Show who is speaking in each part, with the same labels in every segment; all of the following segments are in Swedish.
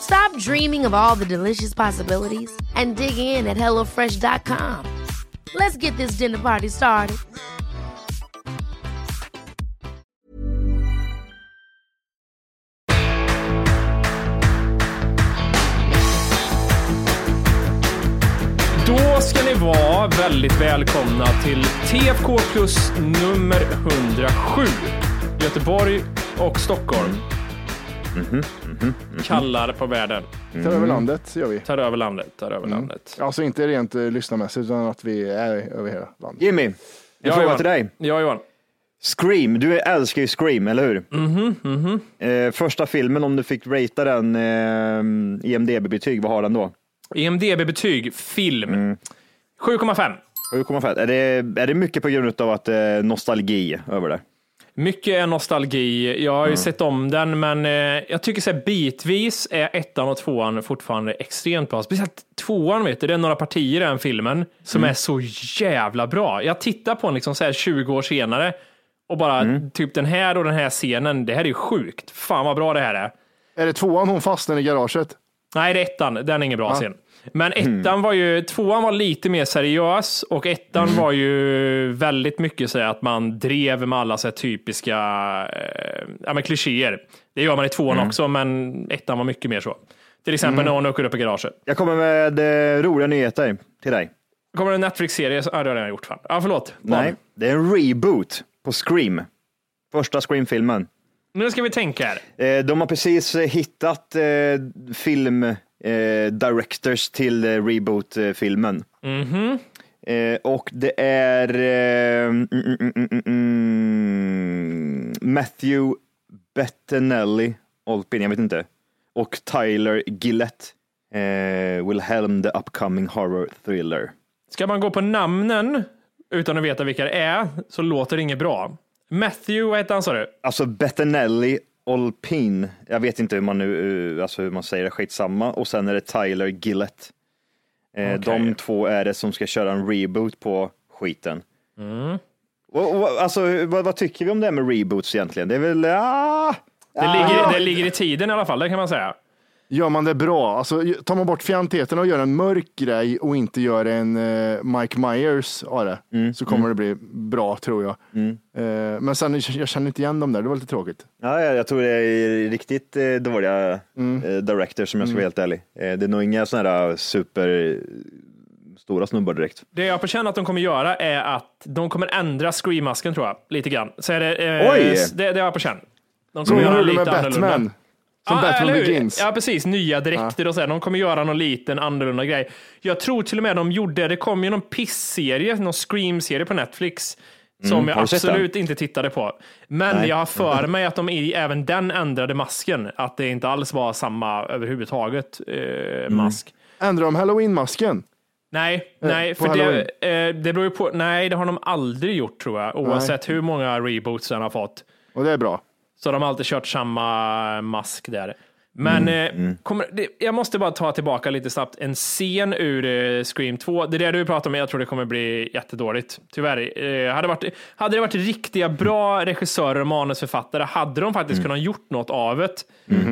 Speaker 1: Stop dreaming of all the delicious possibilities and dig in at HelloFresh.com. Let's get this dinner party started.
Speaker 2: Då ska ni vara väldigt välkomna till TFK Plus nummer 107. Göteborg och Stockholm. Kallar på världen.
Speaker 3: Tar över landet gör vi.
Speaker 2: Tar över landet, tar över landet.
Speaker 3: Alltså inte rent uh, lyssnarmässigt utan att vi är över hela landet.
Speaker 4: Jimmy, en
Speaker 2: Ja,
Speaker 4: fråga
Speaker 2: Johan.
Speaker 4: till dig.
Speaker 2: Ja, Johan.
Speaker 4: Scream, du älskar ju Scream, eller hur?
Speaker 2: Mhm,
Speaker 4: Eh, första filmen, om du fick ratea den eh, IMDB-betyg, vad har den då?
Speaker 2: IMDB-betyg, film. 7,5.
Speaker 4: 7,5. Är det, är det mycket på grund av att är nostalgi över det?
Speaker 2: Mycket är nostalgi. Jag har ju sett om den, men eh, jag tycker så här bitvis är ettan och tvåan fortfarande extremt bra. Speciellt tvåan, vet du, det är några partier i den filmen som är så jävla bra. Jag tittar på den liksom så här 20 år senare och bara typ den här och den här scenen, det här är ju sjukt. Fan vad bra det här är.
Speaker 3: Är det tvåan hon fastnar i garaget?
Speaker 2: Nej, det är ettan. Den är ingen bra scen. Men ettan var ju, tvåan var lite mer seriös och ettan var ju väldigt mycket så att man drev med alla så typiska eh, ja, men klichéer. Det gör man i tvåan också, men ettan var mycket mer så. Till exempel när hon åker upp i garaget.
Speaker 4: Jag kommer med eh, roliga nyheter till dig.
Speaker 2: Kommer det en Netflix-serie? Ja, det har jag gjort. Fan. Ja, förlåt. Vad?
Speaker 4: Nej, det är en reboot på Scream. Första Scream-filmen.
Speaker 2: Nu ska vi tänka här.
Speaker 4: Eh, de har precis hittat eh, film eh, directors till eh, reboot-filmen. Eh, och det är eh, mm, mm, mm, mm, mm, Matthew Bettinelli, Olpin, jag vet inte, och Tyler Gillett, eh, Wilhelm the upcoming horror thriller.
Speaker 2: Ska man gå på namnen utan att veta vilka det är så låter det inget bra. Matthew, vad hette han sa du?
Speaker 4: Alltså Bettinelli Olpin, jag vet inte hur man nu, eh, alltså hur man säger det, skitsamma. Och sen är det Tyler Gillett. Eh,
Speaker 2: Okej.
Speaker 4: De två är det som ska köra en reboot på skiten.
Speaker 2: Mm.
Speaker 4: Och, och, alltså, vad, vad tycker vi om det här med reboots egentligen? Det är väl, ah,
Speaker 2: Det, ligger, det ligger i tiden i alla fall, det kan man säga.
Speaker 3: Gör man det bra, alltså tar man bort fjantigheten och gör en mörk grej och inte gör en eh, Mike Myers av det, så kommer det bli bra tror jag. Eh, men sen, jag känner inte igen dem där, det var lite tråkigt.
Speaker 4: ja, jag, jag tror det är riktigt eh, dåliga eh, directors som jag ska vara helt ärlig. Eh, det är nog inga sådana här super stora snubbar direkt.
Speaker 2: Det jag på känn att de kommer göra är att de kommer ändra Scream-masken tror jag, lite grann. Så är det, eh,
Speaker 4: Oj!
Speaker 2: Det, det har jag på känn. De kommer
Speaker 3: de
Speaker 2: göra lite
Speaker 3: med
Speaker 2: annorlunda.
Speaker 3: Batman. Som
Speaker 2: Ja,
Speaker 3: Batman? Begins.
Speaker 2: Ja, precis. Nya dräkter och så. här. De kommer göra någon liten annorlunda grej. Jag tror till och med de gjorde, det kom ju någon piss-serie, någon Scream-serie på Netflix. Som jag
Speaker 4: Mm, du sett
Speaker 2: absolut inte tittade på. Men
Speaker 4: Nej.
Speaker 2: jag har för mig att de i, även den ändrade masken. Att det inte alls var samma överhuvudtaget eh,
Speaker 4: Mm.
Speaker 2: mask.
Speaker 3: Ändrar de halloween-masken?
Speaker 2: Nej, nej,
Speaker 3: på
Speaker 2: för
Speaker 3: Halloween?
Speaker 2: det, eh, det beror ju på. Nej, det har de aldrig gjort tror jag. Oavsett hur många reboots den har fått.
Speaker 3: Och det är bra.
Speaker 2: Så de har alltid kört samma mask där. Men eh, Kommer, det, jag måste bara ta tillbaka lite snabbt en scen ur eh, Scream 2. Det är det du pratar om, jag tror det kommer bli jättedåligt. Tyvärr. Eh, hade, varit, hade det varit riktiga bra regissörer och manusförfattare hade de faktiskt kunnat gjort något av det.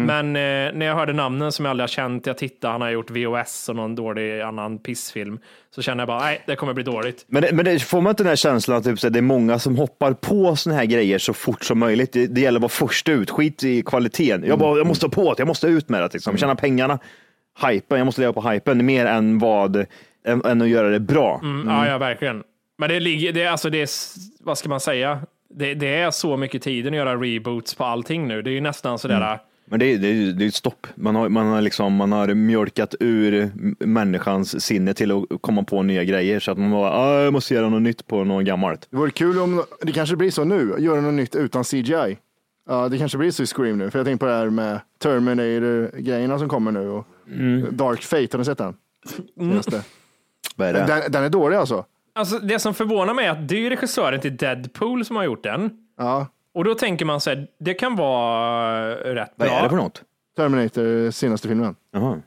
Speaker 2: Men eh, när jag hörde namnen som jag aldrig har känt, jag tittade, han har gjort VOS och någon dålig annan pissfilm, så känner jag bara, nej, det kommer bli dåligt.
Speaker 4: Men, det, men det, får man inte den här känslan att typ, så det är många som hoppar på såna här grejer så fort som möjligt? Det, det gäller att vara först ut, skit i kvaliteten. Jag, bara, jag måste på det, jag måste ut med det, liksom. tjäna pengarna. Hypen, jag måste leva på hypen mer än vad, än, än att göra det bra.
Speaker 2: Mm, Ja, ja, verkligen. Men det ligger, det, alltså det är, vad ska man säga? Det, det är så mycket tiden att göra reboots på allting nu. Det är ju nästan sådär,
Speaker 4: Mm. Men det är, det är, det är ett stopp. Man har, man, har liksom, man har mjölkat ur människans sinne till att komma på nya grejer. Så att man bara, ah, jag måste göra något nytt på något gammalt.
Speaker 3: Det vore kul om det kanske blir så nu, göra något nytt utan CGI. Ja, det kanske blir så i Scream nu, för jag tänker på det här med Terminator-grejerna som kommer nu och Dark Fate, har ni sett den? Senaste.
Speaker 4: Vad är det?
Speaker 3: Den, den är dålig alltså.
Speaker 2: Alltså, det som förvånar mig är att det är regissören till Deadpool som har gjort den.
Speaker 3: Ja,
Speaker 2: Och då tänker man så här, det kan vara rätt
Speaker 4: Vad
Speaker 2: bra.
Speaker 4: är det för något?
Speaker 3: Terminator, senaste filmen.
Speaker 4: Jaha.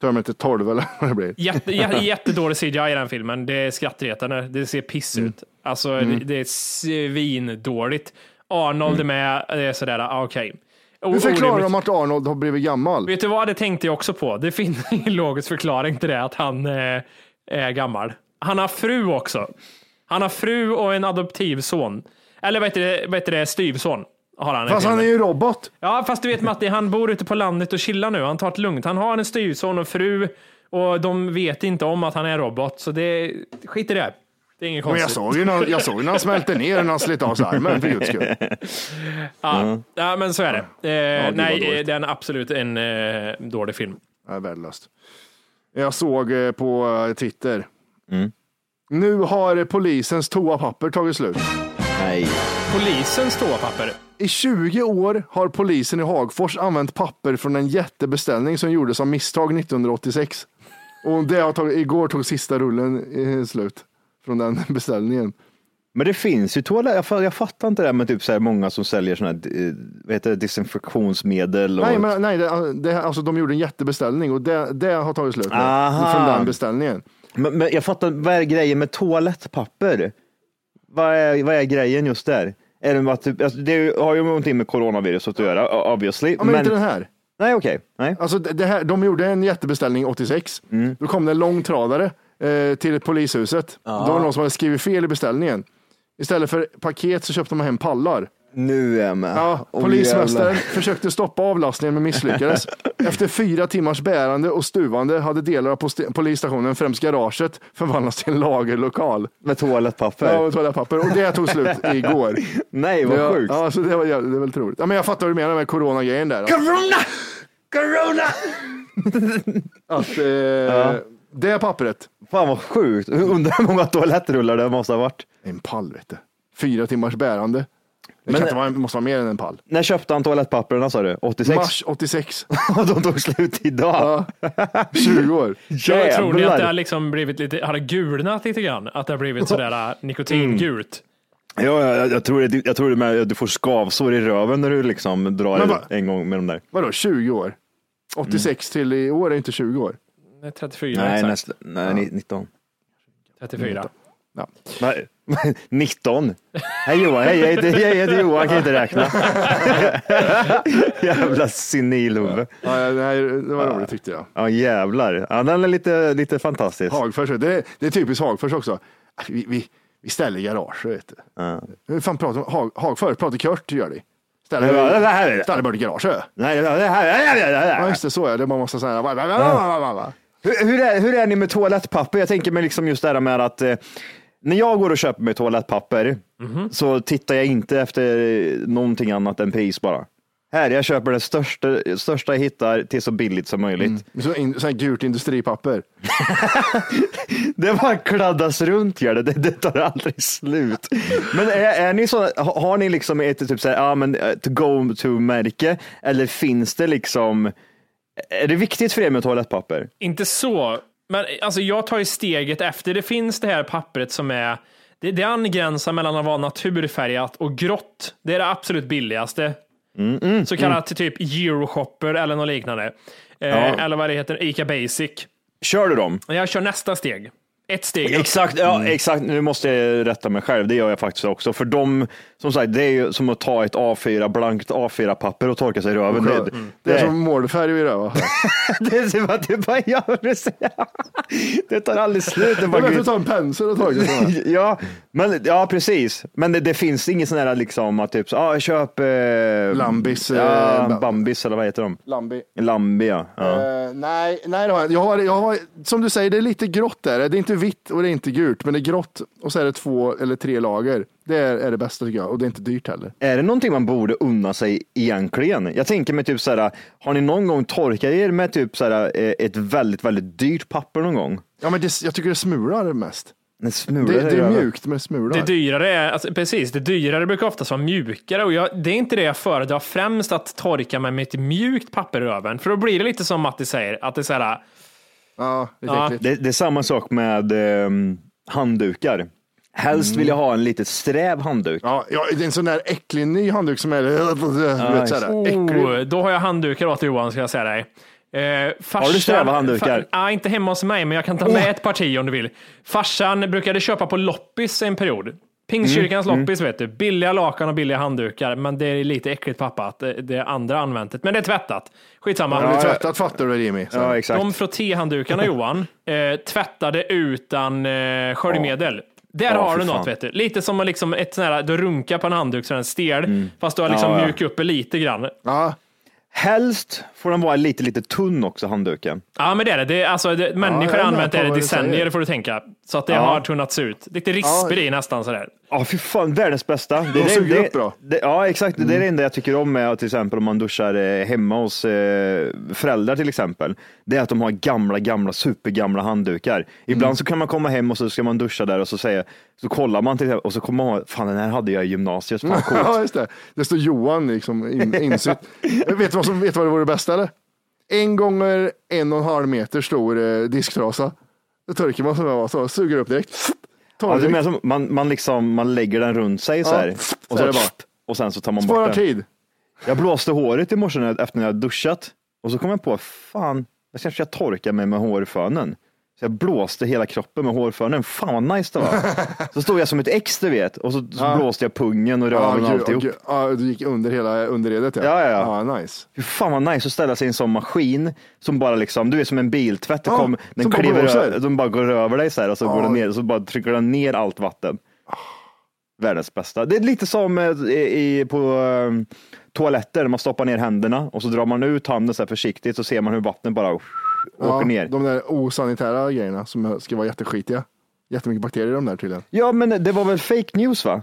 Speaker 3: Terminator 12 eller vad det blir.
Speaker 2: Jätte, jä- jättedålig CGI i den filmen. Det är skrattretande. Det ser piss
Speaker 3: Mm.
Speaker 2: ut. Alltså, det, det är svindåligt. Arnold är med. Det är sådär, ah, okej. O-
Speaker 3: Hur förklarar de att Arnold har blivit gammal?
Speaker 2: Vet du vad, det tänkte jag också på. Det finns ingen logisk förklaring till det, att han eh, är gammal. Han har fru också. Han har fru och en adoptivson. Eller vad heter det, vad heter det styvson. Har han
Speaker 3: Fast han är ju robot.
Speaker 2: Ja, fast du vet Matti, han bor ute på landet och chillar nu. Han tar det lugnt. Han har en styvson och fru och de vet inte om att han är robot. Så det, skit i det. Det är inget
Speaker 3: Men jag
Speaker 2: konstigt.
Speaker 3: såg ju när, jag såg när han smälte ner när han slet av sig armen för guds skull.
Speaker 2: Ja, ja, men så är det. Eh,
Speaker 3: det var
Speaker 2: nej, det är en absolut en eh, dålig film.
Speaker 3: Ja, värdelöst. Jag såg eh, på eh, Twitter.
Speaker 4: Mm.
Speaker 3: Nu har polisens toapapper tagit slut.
Speaker 4: Nej.
Speaker 2: Polisens toapapper.
Speaker 3: I 20 år har polisen i Hagfors använt papper från en jättebeställning som gjordes av misstag 1986. Och det har tagit, igår tog sista rullen eh, slut från den beställningen.
Speaker 4: Men det finns ju toaletter, jag, jag fattar inte det här med typ så här många som säljer sådana här, eh, vad heter det, desinfektionsmedel. Och,
Speaker 3: Nej, men, nej det, det, alltså, de gjorde en jättebeställning och det, det har tagit slut nu, från den beställningen.
Speaker 4: men, men jag fattar, vad är grejen med toalettpapper? Vad är, vad är grejen just där? Är det, bara typ, alltså, det har ju någonting med coronaviruset att göra, obviously.
Speaker 3: Ja, men, inte den här.
Speaker 4: Nej, okej. Nej.
Speaker 3: Alltså, det det här, de gjorde en jättebeställning 86.
Speaker 4: Mm.
Speaker 3: Då kom det en långtradare eh, till polishuset. Då var det någon som hade skrivit fel i beställningen. Istället för paket så köpte man hem pallar.
Speaker 4: Nu är jag med.
Speaker 3: Ja, polismästaren försökte stoppa avlastningen men misslyckades. Efter fyra timmars bärande och stuvande hade delar av polisstationen, främst garaget, förvandlats till en lagerlokal.
Speaker 4: Med toalettpapper.
Speaker 3: Ja, och toalettpapper. Och det tog slut igår.
Speaker 4: Nej, vad
Speaker 3: ja,
Speaker 4: sjukt.
Speaker 3: Ja, så det var, det var väldigt roligt. Ja, men jag fattar vad du menar med coronagrejen där.
Speaker 4: Corona! Corona!
Speaker 3: Att, eh, Det pappret,
Speaker 4: Fan vad sjukt. Undrar hur många toalettrullar det måste ha varit.
Speaker 3: en pall vet du. Fyra timmars bärande. Det
Speaker 4: Men-
Speaker 3: inte vara, måste vara mer än en pall.
Speaker 4: När köpte han toalettpapperna sa du? 86?
Speaker 3: Mars 86.
Speaker 4: Och de tog slut idag.
Speaker 3: Ja, 20 år.
Speaker 2: Jag tror ni att det har
Speaker 4: Jävlar.
Speaker 2: liksom blivit lite, har det gulnat lite grann? Att det har blivit sådär äh, nikotingult?
Speaker 4: Ja, jag, jag tror, det, jag tror det med, att du får skavsår i röven när du liksom drar
Speaker 3: va-
Speaker 4: en gång med de där.
Speaker 3: Vadå 20 år? 86 till i år är inte 20 år.
Speaker 2: Nej, 34
Speaker 4: Nej,
Speaker 2: exakt.
Speaker 4: nästa, nej ni- 19.
Speaker 2: 34.
Speaker 3: Ja.
Speaker 4: Nej, 19. Hej Johan, hej, jag heter, jag heter Johan, kan inte räkna. Jävla senilhuvud.
Speaker 3: Ja, det var roligt tyckte jag.
Speaker 4: Ja jävlar. Ja, den är lite, lite fantastisk.
Speaker 3: Hagfors, det, det är typiskt Hagfors också. Vi, vi, vi ställer garage, vet du. Hur fan pratar Hag, Hagfors? Pratar Kurt gör de. Ställer,
Speaker 4: Ja, det här-
Speaker 3: ställer bara i garage.
Speaker 4: Nej, det här,
Speaker 3: Ja, just det, så är det. Man måste säga...
Speaker 4: Hur, hur, är, hur är ni med toalettpapper? Jag tänker mig liksom just det här med att eh, när jag går och köper mig toalettpapper så tittar jag inte efter någonting annat än pris bara. Här, jag köper det största, största jag hittar till så billigt som möjligt.
Speaker 3: Så, in, så här gult industripapper.
Speaker 4: Det bara kladdas runt gör det. det, det tar aldrig slut. Men är, är ni så, ha- har ni liksom ett typ så här, ja, men, to go to-märke eller finns det liksom, är det viktigt för er med toalettpapper?
Speaker 2: Inte så, men alltså jag tar ju steget efter. Det finns det här pappret som är, det, det angränsar mellan att vara naturfärgat och grått. Det är det absolut billigaste.
Speaker 4: Mm,
Speaker 2: så kallat typ Euroshopper eller något liknande. Eh, Eller vad det heter, Ica Basic.
Speaker 4: Kör du dem?
Speaker 2: Jag kör nästa steg. Ett steg upp.
Speaker 4: Exakt, ja, exakt. Nu måste jag rätta mig själv. Det gör jag faktiskt också. För de, som sagt, det är ju som att ta ett A4, blankt A4-papper och torka sig i röven. Det, det,
Speaker 3: Det är som målfärg det va?
Speaker 4: det är att det bara, ja, precis. det tar aldrig slut. Det bara
Speaker 3: är bättre att ta en pensel och torka sig.
Speaker 4: Ja, men, ja, precis. Men det, det finns inget sån här liksom att typ, så, ah, köp eh,
Speaker 3: Lambis, eh,
Speaker 4: Ja,
Speaker 3: ba-
Speaker 4: Bambis eller vad heter de?
Speaker 3: Lambi.
Speaker 4: Lambi, ja. ja.
Speaker 3: Eh, nej, nej det har jag, jag har, jag har, som du säger, det är lite grått där. Det är inte vitt och det är inte gult, men det är grått och så är det två eller tre lager. Det är, är det bästa tycker jag och det är inte dyrt heller.
Speaker 4: Är det någonting man borde unna sig egentligen? Jag tänker mig typ så här, har ni någon gång torkat er med typ så här, eh, ett väldigt, väldigt dyrt papper någon gång?
Speaker 3: Ja, men det, jag tycker det smular mest.
Speaker 4: Smula
Speaker 3: Det, det är mjukt men det smular.
Speaker 2: Det dyrare är, alltså, precis, det dyrare brukar oftast vara mjukare och jag, det är inte det jag föredrar främst att torka mig med ett mjukt papper i röven. För då blir det lite som Matti säger, att det är så här,
Speaker 3: Ja, lite
Speaker 2: Ja.
Speaker 4: Det, det är samma sak med eh, handdukar. Helst vill jag ha en lite sträv handduk.
Speaker 3: Ja, ja, det är en sån där äcklig ny handduk som är vet, såhär,
Speaker 2: oh, då har jag handdukar åt Johan ska jag säga dig. Eh, farsan,
Speaker 4: Har du sträva handdukar?
Speaker 2: Ja, inte hemma hos mig, men jag kan ta med ett parti om du vill. Farsan brukade köpa på loppis en period. Pingstkyrkans
Speaker 4: Mm,
Speaker 2: loppis vet du. Billiga lakan och billiga handdukar, men det är lite äckligt pappa att det, det är andra använt det. Men det är tvättat. Skitsamma.
Speaker 3: Har du tvättat fattar du Jimmy? Så.
Speaker 4: Ja, exakt.
Speaker 2: De frottéhanddukarna Johan, eh, tvättade utan eh, sköljmedel. Där
Speaker 4: Ja,
Speaker 2: har du något
Speaker 4: fan.
Speaker 2: vet du. Lite som att liksom ett sån här, du runkar på en handduk så den är stel, fast du har liksom
Speaker 4: Mm. Ja, ja.
Speaker 2: mjukat upp det lite grann.
Speaker 3: Ja,
Speaker 4: Helst får den vara lite, lite tunn också, handduken.
Speaker 2: Ja, men det är det. det är, alltså, det människor
Speaker 3: är
Speaker 2: har använt det i decennier, får du tänka. Så att det
Speaker 4: Ja.
Speaker 2: har tunnats ut. Lite rispig i nästan sådär.
Speaker 4: Ja, fy fan, världens bästa. Det,
Speaker 3: De
Speaker 4: det-
Speaker 3: suger
Speaker 4: det-
Speaker 3: upp bra.
Speaker 4: Det, ja, exakt. Det är det enda jag tycker om med till exempel om man duschar eh, hemma hos eh, föräldrar till exempel. Det är att de har gamla, gamla, supergamla handdukar. Ibland så kan man komma hem och så ska man duscha där och så säger, så kollar man till och så kommer man ihåg, fan den här hade jag i gymnasiet. Fan
Speaker 3: ja just det. Det står Johan liksom in, insytt. vet du vad som vet du vad det vore bästa eller? En gånger en och en halv meter stor eh, disktrasa. Det torkar man så, så suger upp direkt.
Speaker 4: Ja, det är som, man, man, liksom, man lägger den runt sig så
Speaker 3: Ja,
Speaker 4: här.
Speaker 3: så
Speaker 4: Och,
Speaker 3: är
Speaker 4: så,
Speaker 3: det bara.
Speaker 4: och sen så tar man bort den.
Speaker 3: tid.
Speaker 4: Jag blåste håret i morse efter när jag duschat och så kom jag på, fan, jag kanske ska torka mig med hårfönen. Så jag blåste hela kroppen med hårfönen. Fan vad nice det var. Så stod jag som ett ex du vet och så, så blåste jag pungen och röven och
Speaker 3: gud,
Speaker 4: alltihop.
Speaker 3: ja, du gick under hela underredet ja.
Speaker 4: Ja, ja, ja
Speaker 3: nice.
Speaker 4: Fy fan vad nice att ställa sig i en sån maskin som bara liksom, du är som en biltvätt.
Speaker 3: Ja,
Speaker 4: kom, den
Speaker 3: bara
Speaker 4: kliver, ö- de bara går över dig så här och så går den ner och så bara trycker den ner allt vatten. Världens bästa. Det är lite som eh, i, på eh, toaletter, man stoppar ner händerna och så drar man ut handen så här försiktigt så ser man hur vattnet bara åker
Speaker 3: Ja,
Speaker 4: ner.
Speaker 3: De där osanitära grejerna som ska vara jätteskitiga. Jättemycket bakterier i de där tydligen.
Speaker 4: Ja, men det var väl fake news va?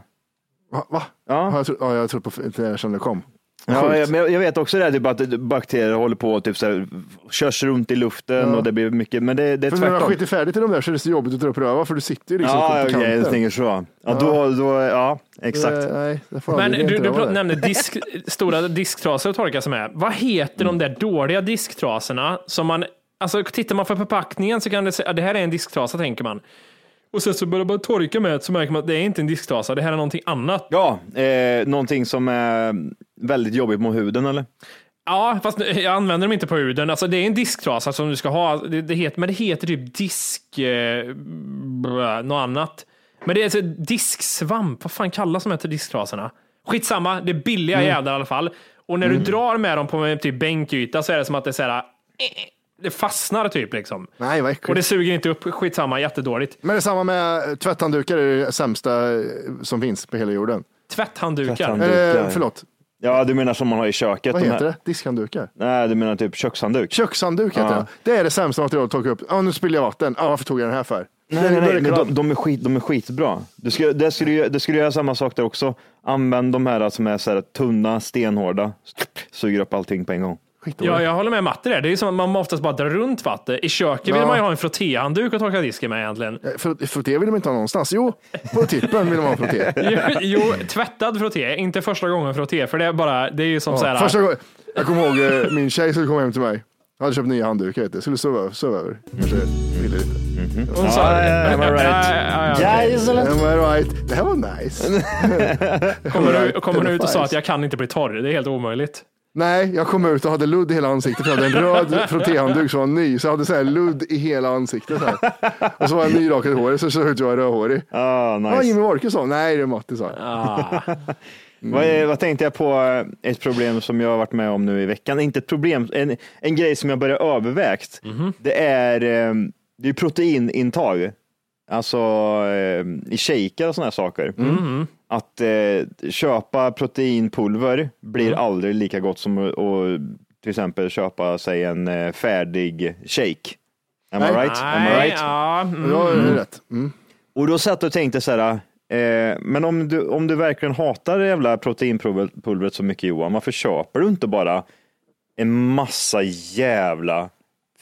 Speaker 3: Va? Va?
Speaker 4: Ja.
Speaker 3: Har jag, tro, ja, jag tror på det som det kom.
Speaker 4: Ja, jag, men jag vet också det, här, typ att bakterier håller på och typ så här, körs runt i luften
Speaker 3: Ja.
Speaker 4: och det blir mycket, men det, det är
Speaker 3: För när du har
Speaker 4: tvärtom.
Speaker 3: skitit färdigt i de där så är det så jobbigt att dra upp röva för du sitter ju liksom
Speaker 4: Ja,
Speaker 3: på kanten.
Speaker 4: jag tänker så. Ja, Då, då, ja, exakt.
Speaker 3: Nej, det får
Speaker 2: Men du, du
Speaker 3: det.
Speaker 2: nämnde disk, stora disktrasor att torka sig med. Vad heter de där dåliga disktrasorna som man, alltså tittar man på förpackningen så kan det säga, det här är en disktrasa tänker man. Och sen så börjar man torka med det så märker man att det är inte en disktrasa, det här är någonting annat.
Speaker 4: Ja, eh, någonting som är väldigt jobbigt mot huden eller?
Speaker 2: Ja, fast jag använder dem inte på huden. Alltså det är en disktrasa som du ska ha, det, det heter, men det heter typ disk, eh, blä, något annat. Men det är alltså disksvamp, vad fan kallas de här till disktrasorna? Skitsamma, det är billiga jävlar i alla fall. Och när du drar med dem på en typ bänkyta så är det som att det är så här, eh, det fastnar typ liksom.
Speaker 3: Nej, vad äckligt.
Speaker 2: Och det suger inte upp, skitsamma, jättedåligt.
Speaker 3: Men det är samma med tvätthanddukar, det är det sämsta eh, som finns på hela jorden.
Speaker 2: Tvätthanddukar.
Speaker 4: Tvätthanddukar.
Speaker 3: Eh, förlåt,
Speaker 4: Ja, du menar som man har i köket?
Speaker 3: vad
Speaker 4: de
Speaker 3: heter
Speaker 4: här-
Speaker 3: det? Diskhanddukar?
Speaker 4: Nej, du menar typ kökshandduk?
Speaker 3: Kökshandduk heter
Speaker 4: Ja.
Speaker 3: det. Det är det sämsta materialet att torka upp. Ja, nu spiller jag vatten. Ja, varför tog jag den här för?
Speaker 4: Nej, nej, nej,
Speaker 3: klart.
Speaker 4: de, de, är skit, de är skitbra. Du ska, det, skulle, ju- det skulle göra samma sak där också. Använd de här som är så här tunna, stenhårda. Suger upp allting på en gång.
Speaker 3: Skitdåligt.
Speaker 2: Ja, jag håller med Matte där. Det är som att man oftast bara drar runt vatten. I köket vill
Speaker 3: Ja.
Speaker 2: man ju ha en frottéhandduk att torka disken med egentligen.
Speaker 3: Eh, För, frotté vill de inte ha någonstans. Jo, på tippen vill de ha frotté.
Speaker 2: Jo, jo, tvättad frotté, inte första gången frotté, för det är bara, det är ju som så
Speaker 3: Ja,
Speaker 2: här.
Speaker 3: första gången, jag kommer ihåg eh, min tjej som kom hem till mig. Jag hade köpt nya handdukar, vet du. skulle sova. Sova över. Kanske ville lite.
Speaker 2: hon sa,
Speaker 4: am I right?
Speaker 2: okej.
Speaker 3: Am I right? Det här var nice.
Speaker 2: Kommer du, kommer du ut och sa att jag kan inte bli torr? Det är helt omöjligt.
Speaker 3: Nej, jag kom ut och hade ludd i hela ansiktet. För jag hade en röd frottéhandduk som var ny. Så jag hade så här ludd i hela ansiktet. Så här. Och så var jag nyrakad i håret så såg jag ut att jag var rödhårig.
Speaker 4: Ah, nice.
Speaker 3: Jimmy Wolke sa. Nej, det är Matti sa.
Speaker 2: Ah.
Speaker 4: Vad, är- vad tänkte jag på eh, ett problem som jag har varit med om nu i veckan? Inte ett problem, en, en grej som jag börjar övervägt. Det är, eh, det är proteinintag. Alltså eh, i shaker och sådana här saker. Att eh, köpa proteinpulver blir aldrig lika gott som att till exempel köpa sig en eh, färdig shake. Am I right? Am I right?
Speaker 2: ja, mm.
Speaker 3: Det är rätt. Mm.
Speaker 4: Och då satt jag och tänkte så här, eh, men om du, om du verkligen hatar det jävla proteinpulvret så mycket Johan, varför köper du inte bara en massa jävla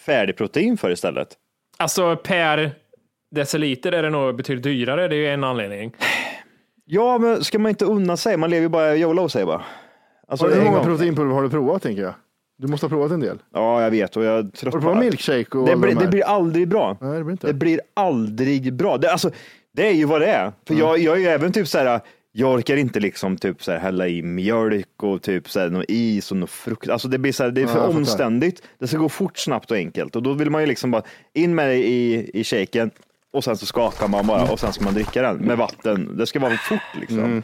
Speaker 4: färdigprotein för istället?
Speaker 2: Alltså per deciliter är det nog betydligt dyrare. Det är ju en anledning.
Speaker 4: Ja, men ska man inte unna sig? Man lever ju bara YOLO säger jag bara. Alltså,
Speaker 3: Hur
Speaker 4: en
Speaker 3: många
Speaker 4: gång.
Speaker 3: proteinpulver har du provat tänker jag? Du måste ha provat en del.
Speaker 4: Ja, jag vet och jag är
Speaker 3: Har
Speaker 4: trött
Speaker 3: du provat milkshake och
Speaker 4: det blir,
Speaker 3: de
Speaker 4: det blir aldrig bra.
Speaker 3: Nej, det blir inte.
Speaker 4: Det blir aldrig bra. Det, alltså, det är ju vad det är. För jag, jag är ju även typ så här, jag orkar inte liksom typ så här hälla i mjölk och typ så här någon is och någon frukt. Alltså det blir så här, det är för
Speaker 3: Ja,
Speaker 4: omständigt. Det ska gå fort, snabbt och enkelt. Och då vill man ju liksom bara in med det i, i shaken och sen så skakar man bara och sen ska man dricka den med vatten. Det ska vara fort liksom.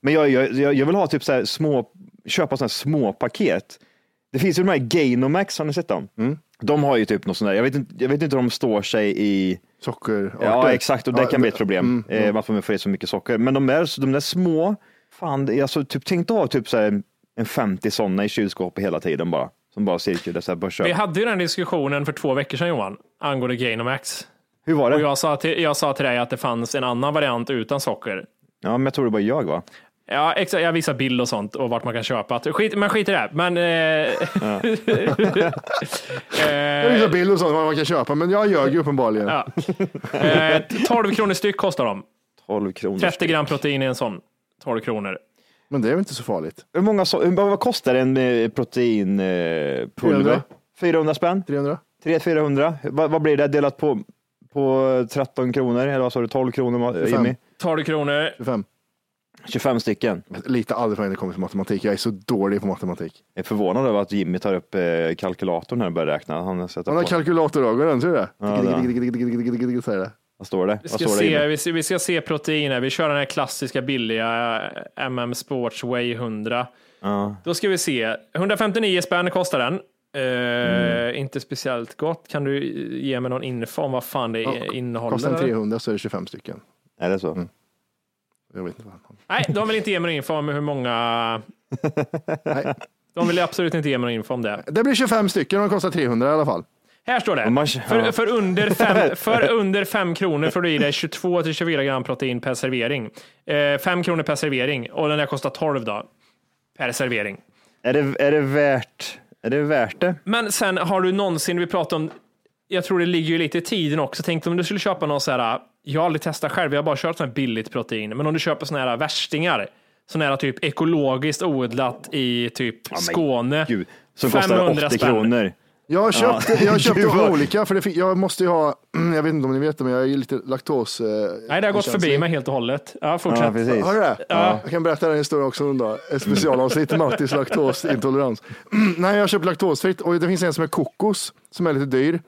Speaker 4: Men jag, jag, jag vill ha typ så här små, köpa sådana små paket. Det finns ju de här Gainomax, har ni sett dem? De har ju typ något sånt där, jag vet inte, jag vet inte om de står sig i
Speaker 3: Sockerarter.
Speaker 4: Ja, exakt. Och det
Speaker 3: Ja,
Speaker 4: kan bli ett problem.
Speaker 3: mm,
Speaker 4: eh, varför man får i så mycket socker. Men de där, de där små, fan, alltså, typ, tänk dig ha typ så här, en 50 sådana i kylskåpet hela tiden bara. Som bara cirkulerar.
Speaker 2: Vi hade ju den diskussionen för två veckor sedan Johan, angående Gainomax.
Speaker 4: Hur var det?
Speaker 2: Och jag sa, till, jag sa till dig att det fanns en annan variant utan socker.
Speaker 4: Ja, men jag tror det var jag va?
Speaker 2: Ja, exakt. Jag visar bild och sånt och vart man kan köpa. Skit, men skit i det. Men... Eh,
Speaker 3: Jag
Speaker 2: eh,
Speaker 3: visar bild och sånt vad man kan köpa, men jag ljög ju uppenbarligen.
Speaker 2: ja. eh, 12 kronor styck kostar de.
Speaker 4: 12 kronor.
Speaker 2: 30 gram protein i en sån. 12 kronor.
Speaker 3: Men det är väl inte så farligt?
Speaker 4: Hur många hur, vad kostar en proteinpulver? Eh, pulver?
Speaker 3: 400.
Speaker 4: 400 spänn?
Speaker 3: 300?
Speaker 4: 300-400? Vad, vad blir det delat på, på 13 kronor? Eller vad sa du, 12 kronor eh,
Speaker 3: 25.
Speaker 4: Jimmy?
Speaker 2: 12 kronor.
Speaker 3: 25.
Speaker 4: 25 stycken.
Speaker 3: Litar aldrig när det kommer till matematik. Jag är så dålig på matematik.
Speaker 4: Jag är förvånad över att Jimmy tar upp eh, kalkylatorn här och börjar räkna. Han har sett
Speaker 3: Han har
Speaker 4: på.
Speaker 3: kalkylatorögon, tror du det?
Speaker 4: Ja, det. Vad står det?
Speaker 2: Vi ska,
Speaker 4: står det
Speaker 2: se, vi, ska, vi ska se proteiner. Vi kör den här klassiska billiga MM Sports Way 100.
Speaker 4: Ja.
Speaker 2: Då ska vi se. 159 spänn kostar den. Eh,
Speaker 4: Mm.
Speaker 2: Inte speciellt gott. Kan du ge mig någon info om vad fan det
Speaker 3: Ja,
Speaker 2: innehåller?
Speaker 3: Kostar en
Speaker 2: eller?
Speaker 3: 300 så är det 25 stycken.
Speaker 4: Är det så?
Speaker 3: Mm. Jag vet inte vad
Speaker 2: Nej, de vill inte ge mig någon info om hur många...
Speaker 3: Nej.
Speaker 2: De vill absolut inte ge mig någon info om det.
Speaker 3: Det blir 25 stycken och de kostar 300 i alla fall.
Speaker 2: Här står det.
Speaker 4: Man-
Speaker 2: För,
Speaker 4: ja.
Speaker 2: för, under fem, för under 5 kronor får du i dig 22-24 gram protein per servering. Eh, 5 kronor per servering och den där kostar 12 då. Per servering.
Speaker 4: Är, det, är, det värt, är det värt det?
Speaker 2: Men sen har du någonsin, vi pratar om, jag tror det ligger ju lite i tiden också. Tänk om du skulle köpa någon så här, jag har aldrig testat själv, jag har bara kört sån här billigt protein. Men om du köper såna här värstingar, såna här typ ekologiskt odlat i typ Skåne.
Speaker 4: Gud, som kostar
Speaker 2: 500
Speaker 4: 80
Speaker 2: spänn.
Speaker 4: kronor.
Speaker 3: Jag har köpt,
Speaker 4: Ja.
Speaker 3: jag har köpt
Speaker 4: vad-
Speaker 3: olika, för det, jag måste ju ha, jag vet inte om ni vet det, men jag är lite laktos. Eh,
Speaker 2: Nej, det har gått förbi mig helt och hållet. Ja, fortsätt.
Speaker 4: Ja, precis.
Speaker 3: Har du det?
Speaker 2: Ja.
Speaker 3: Jag kan berätta den historien också en dag. Ett specialavsnitt, Mattis laktosintolerans. Nej, jag har köpt laktosfritt och det finns en som är kokos, som är lite dyr,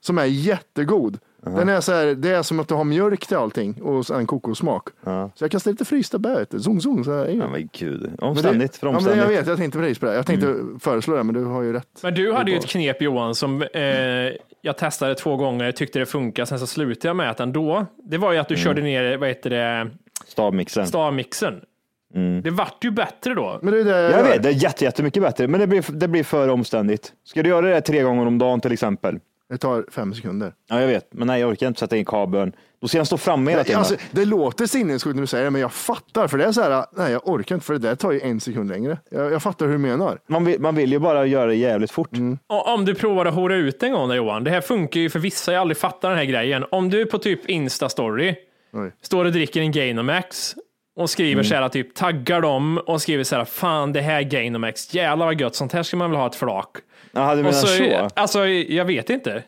Speaker 3: som är jättegod. Den är så här, det är som att du har mjölk till allting och en kokossmak. Så jag kastar lite frysta bär, zong zong. Så här,
Speaker 4: Ja, men gud. Omständigt för
Speaker 3: Ja, men
Speaker 4: omständigt.
Speaker 3: jag vet, jag tänkte precis på det. Jag tänkte föreslå det, men du har ju rätt.
Speaker 2: Men du hade ju ett knep Johan som eh, jag testade två gånger, tyckte det funkade, sen så slutade jag med det ändå. Det var ju att du körde ner, vad heter det,
Speaker 4: Stavmixen.
Speaker 2: stavmixen. Det vart ju bättre då.
Speaker 3: Men det är det jag,
Speaker 4: Jag vet, det är jätte, jättemycket bättre, men det blir, det blir för omständigt. Ska du göra det tre gånger om dagen till exempel?
Speaker 3: Det tar fem sekunder.
Speaker 4: Ja, jag vet, men nej, jag orkar inte sätta in kabeln. Då ska den stå framme hela tiden.
Speaker 3: Alltså, det låter sinnessjukt när du säger det, men jag fattar. För det är så här, nej jag orkar inte, för det där tar ju en sekund längre. Jag, jag fattar hur du menar.
Speaker 4: man, vill, man vill ju bara göra det jävligt fort.
Speaker 2: Och Om du provar att hora ut en gång då, Johan, det här funkar ju för vissa, jag har aldrig fattat den här grejen. Om du på typ Insta-story
Speaker 3: Oj.
Speaker 2: står och dricker en Gainomax och skriver så här, typ taggar dem och skriver så här, fan det här Gainomax, jävlar vad gött, sånt här ska man väl ha ett flak.
Speaker 4: Jaha, du menar
Speaker 2: Och
Speaker 4: så?
Speaker 2: Alltså, jag vet inte.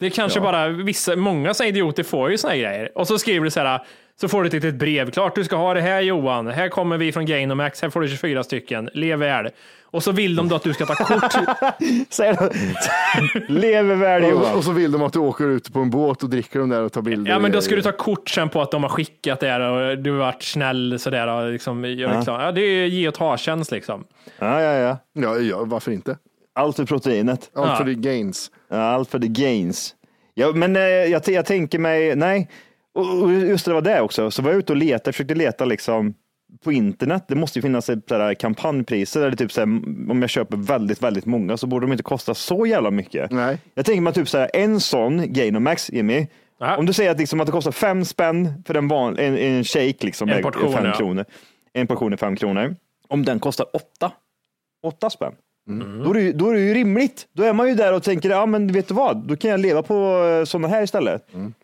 Speaker 2: Det är kanske bara vissa, många sådana idioter får ju såna här grejer. Och så skriver du så här, så får du ett litet brev. Klart du ska ha det här Johan. Här kommer vi från Gainomax. Här får du 24 stycken. Lev väl. Och så vill de då att du ska ta kort.
Speaker 4: Säger? Lever väl
Speaker 3: Och,
Speaker 4: Johan.
Speaker 3: och så vill de att du åker ut på en båt och dricker dem där och tar bilder.
Speaker 2: Ja, men då ska du ta kort sen på att de har skickat det här och du har varit snäll sådär och liksom gör reklam. Ja, det är ge och ta-tjänst liksom.
Speaker 4: Ja, ja, ja.
Speaker 3: Ja, ja, varför inte?
Speaker 4: Allt för proteinet.
Speaker 3: Allt
Speaker 2: Ja.
Speaker 3: för the gains.
Speaker 4: Ja, allt för the gains. Ja, men eh, jag, jag tänker mig, nej. Och, och just det var det också. Så var jag ute och letade, försökte leta liksom på internet, det måste ju finnas ett sådär kampanjpriser där det typ såhär, om jag köper väldigt, väldigt många så borde de inte kosta så jävla mycket.
Speaker 3: Nej.
Speaker 4: Jag tänker mig typ såhär, en sån Gainomax, Jimmy,
Speaker 2: Ja.
Speaker 4: om du säger att, liksom, att det kostar fem spänn för en, van, en, en shake, liksom,
Speaker 2: En
Speaker 4: är
Speaker 2: portion,
Speaker 4: fem
Speaker 2: ja.
Speaker 4: kronor. En portion är fem kronor. Om den kostar åtta, åtta spänn.
Speaker 2: Mm.
Speaker 4: Då, är det, ju- då är det ju rimligt. Då är man ju där och tänker, ja men vet du vad, då kan jag leva på sådana här istället.
Speaker 2: Mm.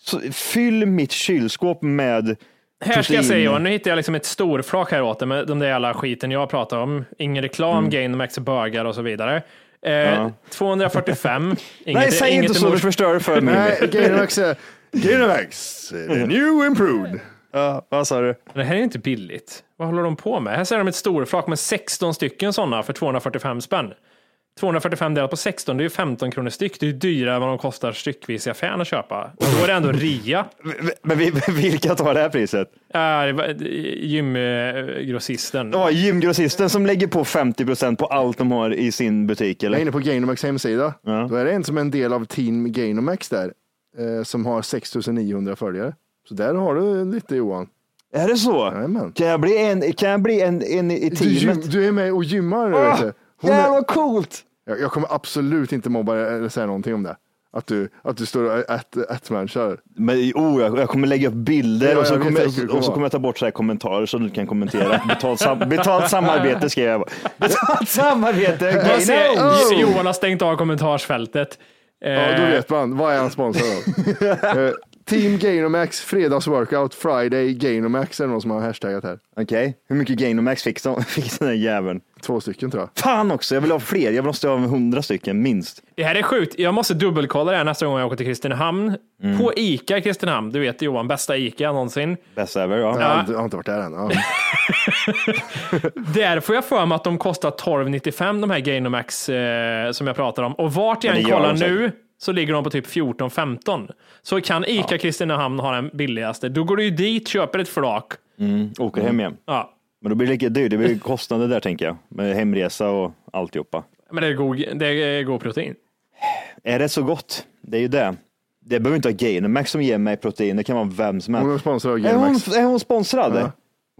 Speaker 4: Så, fyll mitt kylskåp med
Speaker 2: Här ska jag säga, Johan, nu hittar jag liksom ett storflak här åt dig med de där jävla skiten jag pratar om. Ingen reklam,
Speaker 4: Mm.
Speaker 2: Gainomax bögar och så vidare. Eh, 245. Inget,
Speaker 4: Nej, säg inte så, du förstör för mig.
Speaker 3: Nej, Gainomax är Gainomax, the new improved.
Speaker 4: Ja, vad sa du?
Speaker 2: Det här är inte billigt. Vad håller de på med? Här ser de ett storflak med 16 stycken sådana för 245 spänn. 245 delat på 16, det är ju 15 kronor styck. Det är ju dyrare än vad de kostar styckvis i affären att köpa. Och då är det ändå rea.
Speaker 4: Men vi- vilka tar det här priset?
Speaker 2: Äh, Gymgrossisten.
Speaker 4: Ja, gymgrossisten som lägger på 50 procent på allt de har i sin butik.
Speaker 3: Jag är
Speaker 4: Eller?
Speaker 3: inne på Gainomax hemsida.
Speaker 4: Ja.
Speaker 3: Då är det en som är en del av Team Gainomax där, eh, som har 6900 följare. Så där har du lite Johan.
Speaker 4: Är det så?
Speaker 3: Jajamän.
Speaker 4: Kan jag bli en, kan jag bli en, en i
Speaker 3: Du,
Speaker 4: teamet?
Speaker 3: du är med och gymmar.
Speaker 4: Ah,
Speaker 3: du.
Speaker 4: Jävlar coolt!
Speaker 3: jag, jag kommer absolut inte mobba eller säga någonting om det. Att du, att du står och ett-människor.
Speaker 4: Men, oh, jag, jag kommer lägga upp bilder
Speaker 3: Ja,
Speaker 4: och, så kommer, jag, och så kommer jag ta bort så här kommentarer så du kan kommentera. Betalt, sam, betalt samarbete skrev jag. Betalt samarbete! Okay,
Speaker 2: ser,
Speaker 4: no.
Speaker 2: Johan har stängt av kommentarsfältet. Eh,
Speaker 3: Ja, då vet man. Vad är han sponsrad av? Team Gainomax, fredagsworkout, Friday Gainomax är det någon som har hashtaggat här.
Speaker 4: Okej, hur mycket Gainomax fick, de, fick den där jäveln?
Speaker 3: Två stycken tror jag.
Speaker 4: Fan också, jag vill ha fler. Jag måste ha hundra stycken minst.
Speaker 2: Det här är sjukt. Jag måste dubbelkolla det här nästa gång jag åker till Kristinehamn.
Speaker 4: Mm.
Speaker 2: På Ica i Kristinehamn. Du vet Johan, bästa Ica någonsin.
Speaker 4: Best ever, ja.
Speaker 3: Jag har, inte, jag har inte varit där än. Ja.
Speaker 2: Där får jag för mig att de kostar 12,95 de här Gainomax eh, som jag pratar om. Och vart jag
Speaker 4: Ja,
Speaker 2: än
Speaker 4: det gör
Speaker 2: kollar
Speaker 4: de
Speaker 2: nu så ligger de på typ 14-15. Så kan Ica Kristinehamn ha den billigaste, då går du ju dit, köper ett flak.
Speaker 4: Åker hem igen.
Speaker 2: Ja,
Speaker 4: Men då blir det lika dyrt. Det blir kostnader där tänker jag. Med hemresa och alltihopa.
Speaker 2: men det är god, det är god protein.
Speaker 4: Är det så gott? Det är ju det. Det behöver inte vara Gainomax som ger mig protein. Det kan vara vem som
Speaker 3: Hon är
Speaker 4: helst.
Speaker 3: sponsrad av
Speaker 4: Är hon,
Speaker 3: Gainomax.
Speaker 4: är hon sponsrad?
Speaker 3: Ja.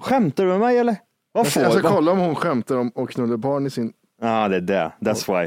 Speaker 4: Skämtar du med mig eller? Vad
Speaker 3: Jag
Speaker 4: får
Speaker 3: jag ska kolla om hon skämtar om att knulla barn i sin...
Speaker 4: Ja, det är det. That's why.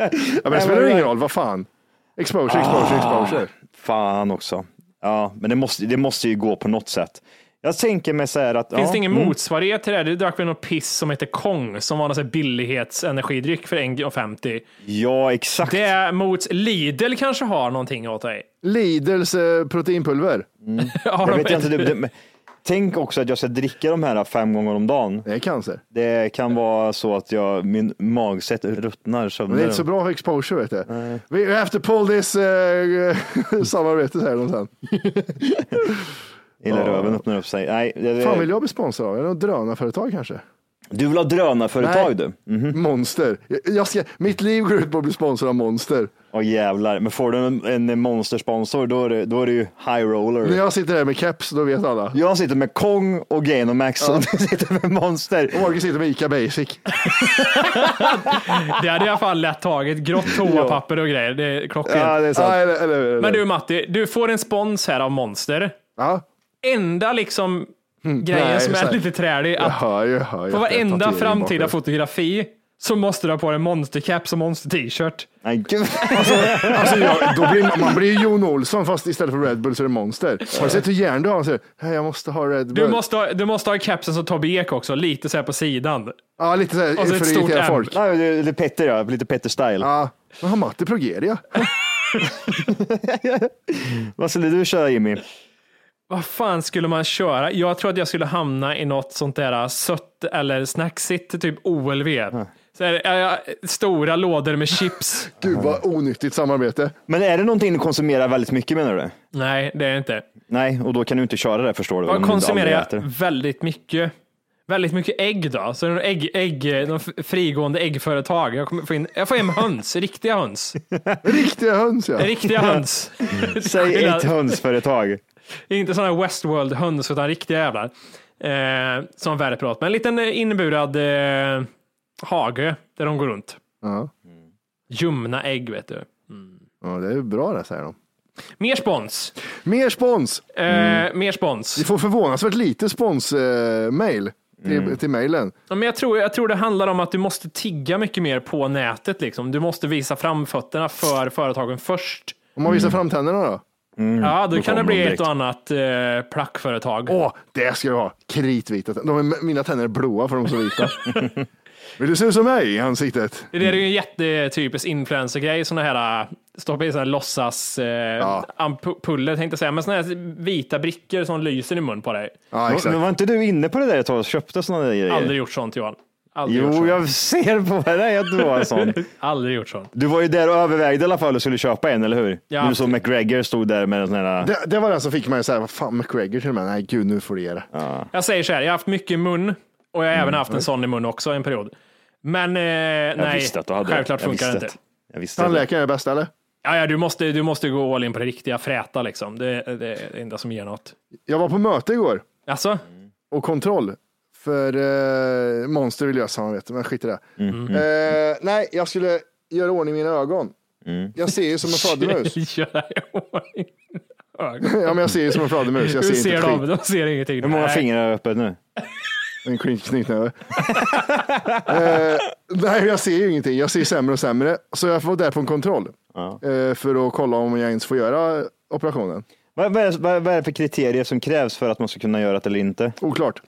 Speaker 3: Ja, men det spelar ingen roll, vad fan. Exposure, exposure, exposure.
Speaker 4: Fan också. Ja, men det måste, det måste ju gå på något sätt. Jag tänker mig så här att...
Speaker 2: Finns
Speaker 4: ja,
Speaker 2: det ingen
Speaker 4: mm.
Speaker 2: motsvarighet till det? här? Du drack väl något piss som heter Kong som var någon billighetsenergidryck för 1,50.
Speaker 4: Ja, exakt.
Speaker 2: Det mots Lidl kanske har någonting åt dig.
Speaker 3: Lidls eh, proteinpulver.
Speaker 2: Har
Speaker 4: Jag vet inte, det, det, men tänk också att jag ska dricka de här fem gånger om dagen.
Speaker 3: Det är cancer.
Speaker 4: Det kan vara så att jag, min magsätt ruttnar sönder.
Speaker 3: det är inte så bra för exposure vet du. We we have to pull this uh, samarbetet här någonstans.
Speaker 4: Hela röven öppnar upp sig. Nej, det,
Speaker 3: Fan vill jag bli sponsrad av? Är det något drönarföretag kanske?
Speaker 4: Du vill ha drönarföretag du? Mhm.
Speaker 3: Monster. Jag, jag ska, mitt liv går ut på att bli sponsrad av Monster.
Speaker 4: Åh jävlar, men får du en, en monstersponsor då är, det, då är det ju high roller.
Speaker 3: När jag sitter där med keps, då vet alla.
Speaker 4: Jag sitter med Kong och Gainomax och du sitter med Monster.
Speaker 3: Och Morgan sitter med Ica Basic.
Speaker 2: Det hade alla fall lätt tagit. Grått toapapper och grejer. Det är klockrent.
Speaker 4: Ja, det är sant.
Speaker 3: Ja, eller, eller, eller.
Speaker 2: Men du Matti, du får en spons här av Monster.
Speaker 3: Ja.
Speaker 2: Enda liksom grejen
Speaker 3: nej,
Speaker 2: som
Speaker 3: så
Speaker 2: är
Speaker 3: här.
Speaker 2: lite trälig,
Speaker 3: Jag
Speaker 2: att
Speaker 3: hör ju, jag hör
Speaker 2: på varenda framtida
Speaker 3: bakom.
Speaker 2: fotografi så måste du ha på dig monstercaps och monster t-shirt.
Speaker 4: Nej, gud.
Speaker 3: Alltså, jag, då blir, man blir ju Jon Olsson fast istället för Red Bull så är det Monster. Har du sett hur järn du har? Säger, "Nej, jag måste ha Red Bull.
Speaker 2: Du måste, ha, du måste ha kepsen som Tobbe Ek också, lite så här på sidan.
Speaker 3: Ja, lite så här
Speaker 2: Och så
Speaker 3: för att
Speaker 2: stort
Speaker 3: irritera folk.
Speaker 4: Det är Petter ja, lite Petter-style.
Speaker 3: Ja, men har Matti Progeria?
Speaker 4: Vad skulle du köra Jimmy?
Speaker 2: Vad fan skulle man köra? Jag tror att jag skulle hamna i något sånt där sött eller snacksigt, typ OLV. Så här, ja, ja, stora lådor med chips.
Speaker 3: Gud vad onyttigt samarbete.
Speaker 4: Men är det någonting du konsumerar väldigt mycket menar du?
Speaker 2: Nej, det är det inte.
Speaker 4: Nej, och då kan du inte köra det förstår du.
Speaker 2: Vad konsumerar jag?
Speaker 4: äter.
Speaker 2: Väldigt mycket. Väldigt mycket ägg då. Så någon ägg, ägg, någon frigående äggföretag. Jag, kommer få in, jag får hem höns, riktiga höns.
Speaker 3: Riktiga höns ja.
Speaker 2: Riktiga höns.
Speaker 4: Säg ett hönsföretag.
Speaker 2: Inte sådana Westworld-höns, utan riktiga jävlar. Eh, som värper åt. Men en liten inburad eh, hage där de går runt.
Speaker 3: Ja.
Speaker 2: Ljumna ägg, vet du.
Speaker 3: ja, det är bra det säger de.
Speaker 2: Mer spons.
Speaker 3: Mer spons.
Speaker 2: Eh, Mer spons.
Speaker 3: Vi får förvånansvärt lite spons-mail till, till mailen.
Speaker 2: Ja, men jag, tror, jag tror det handlar om att du måste tigga mycket mer på nätet. Liksom. Du måste visa framfötterna för företagen först.
Speaker 3: Om man visar fram tänderna då?
Speaker 2: ja, då, kan det bli ett och annat eh, plackföretag.
Speaker 3: Åh, det ska jag ha. Kritvita. De är, mina tänder är blåa för de är så vita. Vill du se ut som mig i ansiktet?
Speaker 2: Det är ju en jättetypisk influencer-grej, såna här, äh, stoppa i såna här låtsas eh, ampuller tänkte jag säga, men såna här vita brickor som lyser i mun på dig.
Speaker 3: Ja, exakt.
Speaker 4: Men var inte du inne på det där ett tag och köpte sådana där grejer?
Speaker 2: Aldrig gjort sånt Johan. Aldrig
Speaker 4: Jo, jag ser på dig att du var en sån.
Speaker 2: Aldrig gjort sånt.
Speaker 4: Du var ju där och övervägde i alla fall och skulle köpa en, eller hur?
Speaker 2: Ja.
Speaker 4: När du såg McGregor stod där med en sån här...
Speaker 3: Det, det var den som fick mig att säga, vad fan McGregor till och med. Nej, gud nu får det ge det.
Speaker 2: Jag säger så här, jag har haft mycket i mun och jag har även haft en sån i mun också en period. Men eh,
Speaker 4: Jag
Speaker 2: nej,
Speaker 4: visste att du hade det.
Speaker 2: självklart funkar det inte.
Speaker 4: det. Jag visste det.
Speaker 3: Tandläkaren är bäst eller?
Speaker 2: Ja, ja, du, måste, du måste gå all in på det riktiga fräta liksom. Det, det är det enda som ger något.
Speaker 3: Jag var på möte igår
Speaker 2: Alltså?
Speaker 3: och kontroll. För eh, Monster vill jag samarbete, men skit i det.
Speaker 4: Mm.
Speaker 3: Eh, nej, jag skulle göra i ordning mina ögon. Jag ser ju som en fladdermus.
Speaker 2: Göra
Speaker 3: ja, men jag ser ju som en fladdermus. Jag ser,
Speaker 2: ser
Speaker 3: inte
Speaker 2: de?
Speaker 3: skit.
Speaker 2: De ser ingenting.
Speaker 4: Hur många
Speaker 2: Nej.
Speaker 4: fingrar är öppet nu?
Speaker 3: En knyt- knytnäve. eh, nej, jag ser ju ingenting. Jag ser sämre och sämre. Så jag var där på en kontroll. Eh, för att kolla om jag ens får göra operationen.
Speaker 4: Vad, vad, är, vad, vad är det för kriterier som krävs för att man ska kunna göra det eller inte?
Speaker 3: Oklart.